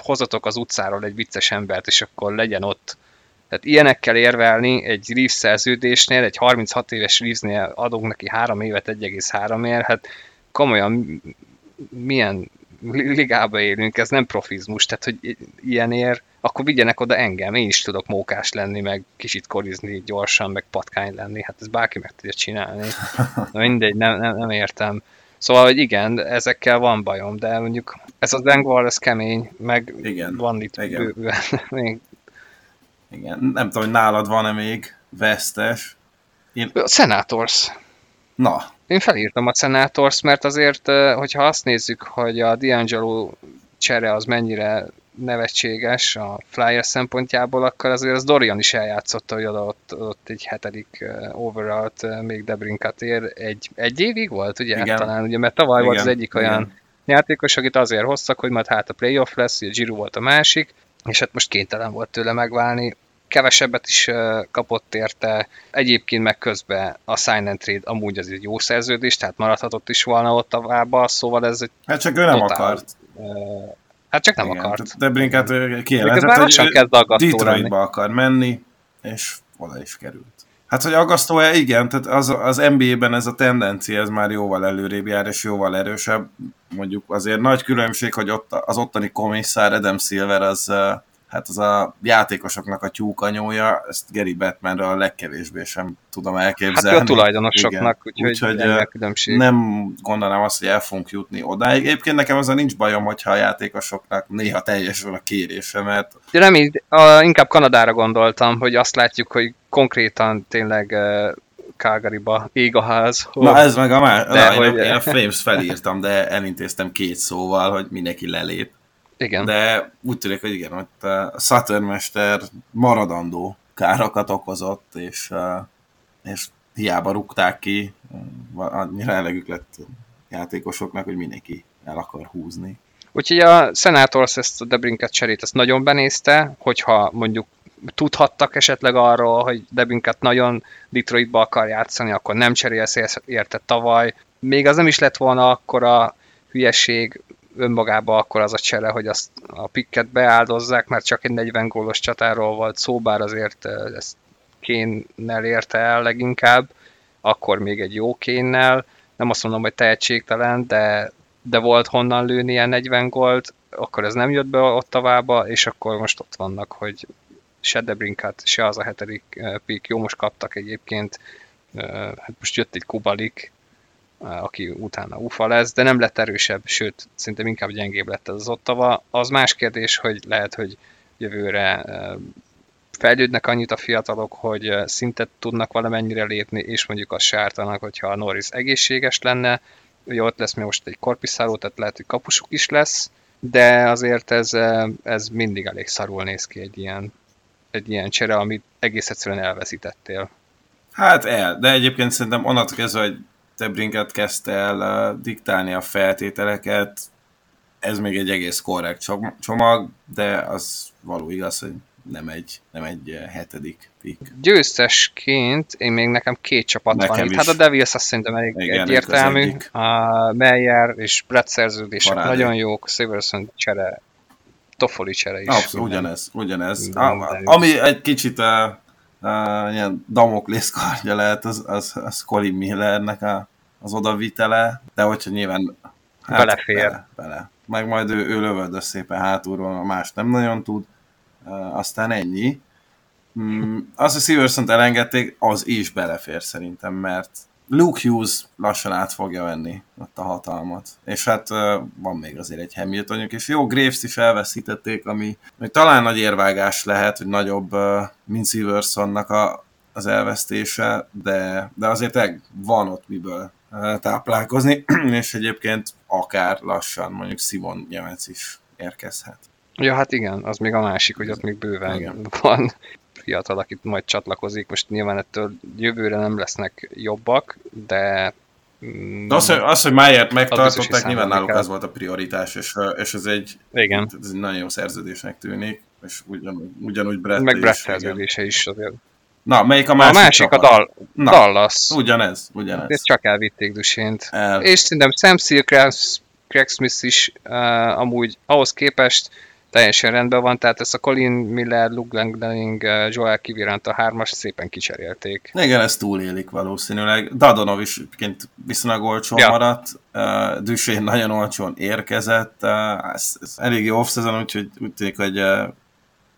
hozatok az utcáról egy vicces embert, és akkor legyen ott. Tehát ilyenekkel érvelni egy Reeves szerződésnél, egy 36 éves Reevesnél adunk neki 3 évet 1,3 ér, hát komolyan milyen ligába élünk, ez nem profizmus, tehát hogy ilyen ér, akkor vigyenek oda engem, én is tudok mókás lenni, meg kicsit korizni gyorsan, meg patkány lenni, hát ez bárki meg tudja csinálni. Na mindegy, nem, nem, nem értem. Szóval, hogy igen, ezekkel van bajom, de mondjuk ez az Dengval, ez kemény, meg igen, van itt igen. bőven. még. Igen, nem tudom, hogy nálad van-e még vesztes. Én... A Senators. Na. Én felírtam a Senators, mert azért, hogyha azt nézzük, hogy a D'Angelo csere az mennyire nevetséges a Flyers szempontjából, akkor azért az Dorian is eljátszotta, hogy oda ott, ott egy hetedik uh, overallt uh, még Debrinkat ér. Egy, egy évig volt, ugye? Hát Igen. talán, ugye, mert tavaly Igen. volt az egyik olyan Igen. játékos, akit azért hoztak, hogy majd hát a playoff lesz, ugye Giroud volt a másik, és hát most kénytelen volt tőle megválni. Kevesebbet is uh, kapott érte, egyébként meg közben a sign and trade amúgy az egy jó szerződés, tehát maradhatott is volna ott a vába, szóval ez egy Hát csak ő nem totál, akart. Hát csak nem Igen. akart. De Brinkát kijelentett, hogy Detroitba akar menni, és oda is került. Hát, hogy aggasztó-e? Igen, tehát az, az NBA-ben ez a tendencia, ez már jóval előrébb jár, és jóval erősebb. Mondjuk azért nagy különbség, hogy ott az ottani komisszár Adam Silver az, hát az a játékosoknak a tyúkanyója, ezt Gary Batmanra a legkevésbé sem tudom Hát elképzelni. ő a tulajdonosoknak, úgyhogy, Úgyhogy, úgyhogy a különbség. nem gondolnám azt, hogy el fogunk jutni odáig. Egyébként nekem azzal nincs bajom, hogyha a játékosoknak néha teljesül a kérése, mert nem így, a, inkább Kanadára gondoltam, hogy azt látjuk, hogy konkrétan tényleg Calgaryba ég a ház. Na ez meg a már, De na, hogy- én, a, Flames felírtam, de elintéztem két szóval, hogy mindenki lelép. Igen. De úgy tűnik, hogy igen, hogy a Saturn Mester maradandó károkat okozott, és, eh, és hiába rúgták ki, annyira elegük lett játékosoknak, hogy mindenki el akar húzni. Úgyhogy a Senators ezt a Debrinket cserét ezt nagyon benézte, hogyha mondjuk tudhattak esetleg arról, hogy Debrinket nagyon Detroitba akar játszani, akkor nem cserélsz ér- érte tavaly. Még az nem is lett volna akkor a hülyeség önmagában akkor az a csere, hogy azt a pikket beáldozzák, mert csak egy 40 gólos csatáról volt szó, bár azért ezt kénnel érte el leginkább, akkor még egy jó kénnel, nem azt mondom, hogy tehetségtelen, de, de volt honnan lőni ilyen 40 gólt, akkor ez nem jött be Ottavába, és akkor most ott vannak, hogy se Debrinkat, se az a hetedik pick, jó, most kaptak egyébként, hát most jött egy Kubalik, aki utána ufa lesz, de nem lett erősebb, sőt, szerintem inkább gyengébb lett az Ottava. Az más kérdés, hogy lehet, hogy jövőre fejlődnek annyit a fiatalok, hogy szintet tudnak valamennyire lépni, és mondjuk azt sártanak, hogyha a Norris egészséges lenne, ugye ott lesz még most egy korpiszáló, tehát lehet, hogy kapusuk is lesz, de azért ez, ez mindig elég szarul néz ki egy ilyen, egy ilyen csere, amit egész egyszerűen elveszítettél. Hát el, de egyébként szerintem onnantól kezdve, hogy te Brinket kezdte el uh, diktálni a feltételeket, ez még egy egész korrekt csomag, de az való igaz, hogy nem egy, nem egy hetedik pick. Győztesként én még nekem két csapat nekem van itt. Hát a Devils azt szerintem elég Igen, egyértelmű. A Meyer és Brett szerződések Parádé. nagyon jók, Severson csere, Toffoli csere is. Abszolút, ugyanez, ugyanez. a, ami egy kicsit a, a, ilyen Damoklész kardja lehet, az, az, az Colin Millernek a, az odavitele, de hogyha nyilván hát, belefér. Bele, bele. Meg majd ő, ő lövöldös szépen hátulról, más nem nagyon tud aztán ennyi. Mm, az, hogy Silverson elengedték, az is belefér szerintem, mert Luke Hughes lassan át fogja venni ott a hatalmat. És hát van még azért egy Hamiltonjuk, és jó, Graves is elveszítették, ami, ami talán nagy érvágás lehet, hogy nagyobb, mint Silversonnak a, az elvesztése, de, de azért van ott miből táplálkozni, és egyébként akár lassan mondjuk Simon Nyemec is érkezhet. Ja, hát igen, az még a másik, hogy ott még bőven igen. van fiatal, akit majd csatlakozik. Most nyilván ettől jövőre nem lesznek jobbak, de mm, de az, hogy, az, hogy Májert megtartották, nyilván náluk az volt a prioritás, és, és ez, egy, igen. ez egy nagyon jó szerződésnek tűnik, és ugyanúgy, ugyanúgy Brett Meg Brett szerződése is azért. Na, melyik a másik? A másik csapat? a Dal- Na, Dallas. Ugyanez, ugyanez. Ezt csak elvitték Dusént. El. És szerintem Sam Seal, Craig Smith is uh, amúgy ahhoz képest teljesen rendben van, tehát ezt a Colin Miller, Luke Langling, uh, Joel Kivirant a hármas szépen kicserélték. Igen, ezt túlélik valószínűleg. Dadonov is viszonylag olcsón ja. maradt, uh, Dusén nagyon olcsón érkezett, uh, ez, ez elég jó off úgyhogy úgy tűnik, hogy uh,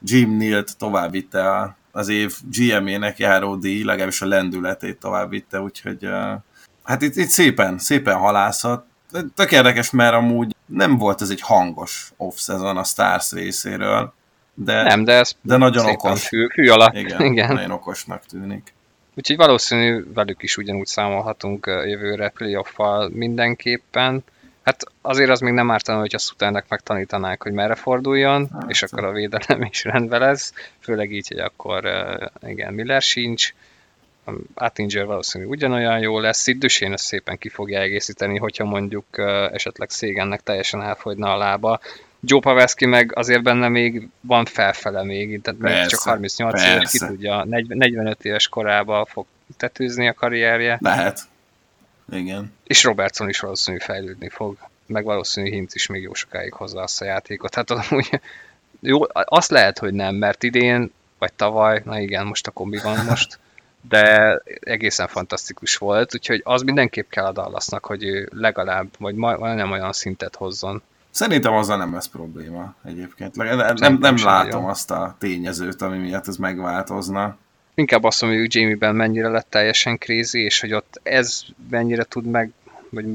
Jim Neal-t tovább vitte az év GM-ének járó díj, legalábbis a lendületét tovább vitte, úgyhogy uh, hát itt, itt szépen, szépen halászat, tök érdekes, mert amúgy nem volt ez egy hangos off-season a Stars részéről, de, nem, de, ez de nagyon okos. Fű, fű alatt. Igen, Igen, nagyon okosnak tűnik. Úgyhogy valószínű velük is ugyanúgy számolhatunk jövőre playoff mindenképpen. Hát azért az még nem ártana, hogy a Sutternek megtanítanák, hogy merre forduljon, hát, és akkor a védelem is rendben lesz, főleg így, hogy akkor igen, Miller sincs, Attinger valószínű ugyanolyan jó lesz, itt Düsén ezt szépen ki fogja egészíteni, hogyha mondjuk esetleg Szégennek teljesen elfogyna a lába. Joe Pavelski meg azért benne még van felfele még, tehát persze, csak 38 persze. éves, ki tudja, 45 éves korában fog tetőzni a karrierje. Lehet. Igen. És Robertson is valószínű fejlődni fog, meg valószínű Hint is még jó sokáig hozza azt a játékot. Hát amúgy, jó, azt lehet, hogy nem, mert idén, vagy tavaly, na igen, most a kombi van most, de egészen fantasztikus volt, úgyhogy az mindenképp kell a Dallasnak, hogy ő legalább, vagy majdnem olyan szintet hozzon. Szerintem azzal nem lesz probléma egyébként. Nem, nem, nem, nem látom nagyon. azt a tényezőt, ami miatt ez megváltozna. Inkább azt mondom, hogy Jamie-ben mennyire lett teljesen crazy, és hogy ott ez mennyire tud meg vagy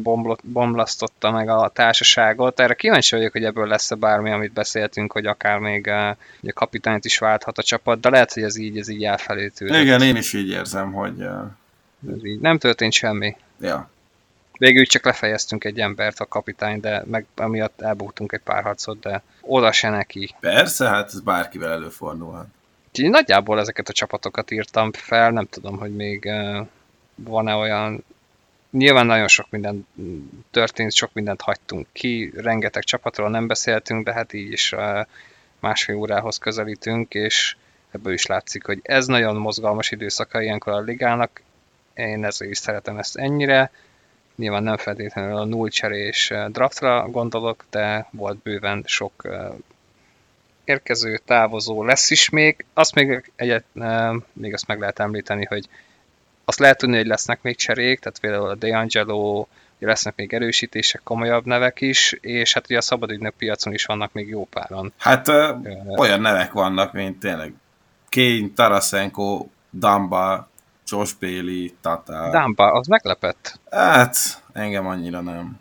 bomlasztotta meg a társaságot. Erre kíváncsi vagyok, hogy ebből lesz-e bármi, amit beszéltünk, hogy akár még a, eh, a kapitányt is válthat a csapat, de lehet, hogy ez így, ez így elfelé tűnik. Igen, én is így érzem, hogy... Uh... Ez így nem történt semmi. Ja. Végül csak lefejeztünk egy embert, a kapitány, de meg amiatt elbuktunk egy pár harcot, de oda se neki. Persze, hát ez bárkivel előfordulhat. Úgyhogy nagyjából ezeket a csapatokat írtam fel, nem tudom, hogy még uh, van-e olyan Nyilván nagyon sok minden történt, sok mindent hagytunk ki, rengeteg csapatról nem beszéltünk, de hát így is másfél órához közelítünk, és ebből is látszik, hogy ez nagyon mozgalmas időszaka ilyenkor a ligának, én ezért is szeretem ezt ennyire, nyilván nem feltétlenül a null cserés draftra gondolok, de volt bőven sok érkező, távozó lesz is még. Azt még egyet, még azt meg lehet említeni, hogy azt lehet tudni, hogy lesznek még cserék, tehát például a DeAngelo, lesznek még erősítések, komolyabb nevek is, és hát ugye a szabadügynök piacon is vannak még jó páran. Hát ö, olyan nevek vannak, mint tényleg Kane, Tarasenko, Damba, Josh Bailey, Tata. Damba, az meglepett. Hát, engem annyira nem.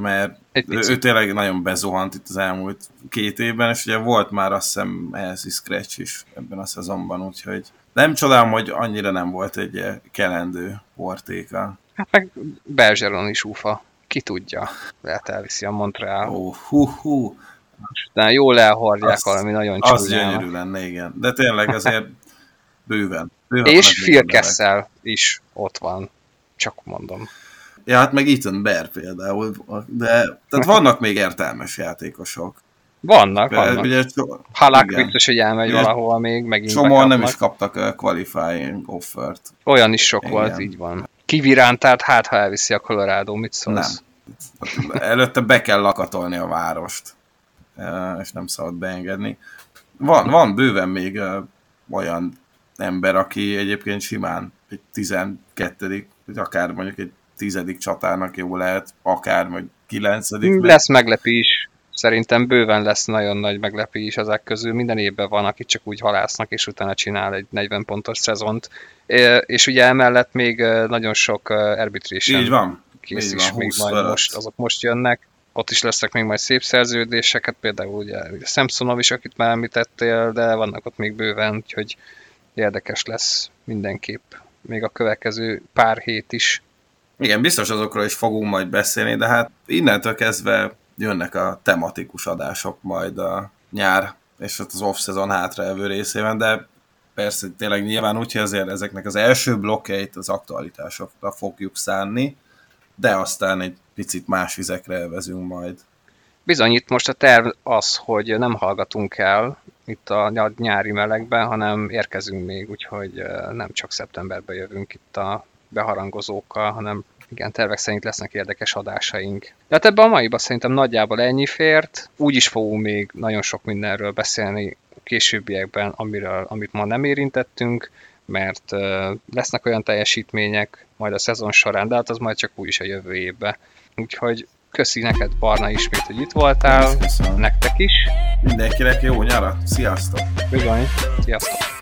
Mert ő, tényleg nagyon bezuhant itt az elmúlt két évben, és ugye volt már azt hiszem Elsie Scratch is ebben a szezonban, úgyhogy nem csodálom, hogy annyira nem volt egy kelendő portéka. Hát meg Bergeron is ufa. Ki tudja. Lehet elviszi a Montreal. Oh, hú, hú. De jól elhordják azt, valami nagyon csúnyán. Az gyönyörű lenne, igen. De tényleg azért bőven. bőven És Phil Kessel is ott van. Csak mondom. Ja, hát meg Ethan Bear például. De, tehát vannak még értelmes játékosok. Vannak, vannak. Ugye, Halak igen. biztos, hogy elmegy ugye, valahova még, megint Csomóan nem is kaptak a qualifying offert. Olyan is sok igen. volt, így van. Kivirántált, hát ha elviszi a Colorado, mit szólsz? Nem. Előtte be kell lakatolni a várost, és nem szabad beengedni. Van, van bőven még olyan ember, aki egyébként simán egy 12 vagy akár mondjuk egy tizedik csatának jó lehet, akár vagy kilencedik. Lesz meglepés. Szerintem bőven lesz nagyon nagy meglepés ezek közül. Minden évben van, aki csak úgy halásznak, és utána csinál egy 40 pontos szezont. És ugye emellett még nagyon sok arbitration Így van. kész Így is, van, még majd most, azok most jönnek. Ott is lesznek még majd szép szerződéseket, például ugye, ugye Samsonov is, akit már említettél, de vannak ott még bőven, úgyhogy érdekes lesz mindenképp még a következő pár hét is. Igen, biztos azokról is fogunk majd beszélni, de hát innentől kezdve jönnek a tematikus adások majd a nyár és ott az off-szezon hátraevő részében, de persze tényleg nyilván úgy, hogy azért ezeknek az első blokkjait az aktualitásokra fogjuk szánni, de aztán egy picit más vizekre elvezünk majd. Bizony, itt most a terv az, hogy nem hallgatunk el itt a nyári melegben, hanem érkezünk még, úgyhogy nem csak szeptemberben jövünk itt a beharangozókkal, hanem igen, tervek szerint lesznek érdekes adásaink. De hát ebben a maiban szerintem nagyjából ennyi fért. Úgy is fogunk még nagyon sok mindenről beszélni későbbiekben, amiről, amit ma nem érintettünk, mert lesznek olyan teljesítmények majd a szezon során, de hát az majd csak úgy is a jövő évben. Úgyhogy köszi neked, Barna, ismét, hogy itt voltál, Köszönöm. nektek is. Mindenkinek jó nyarat, sziasztok! Bizony, sziasztok!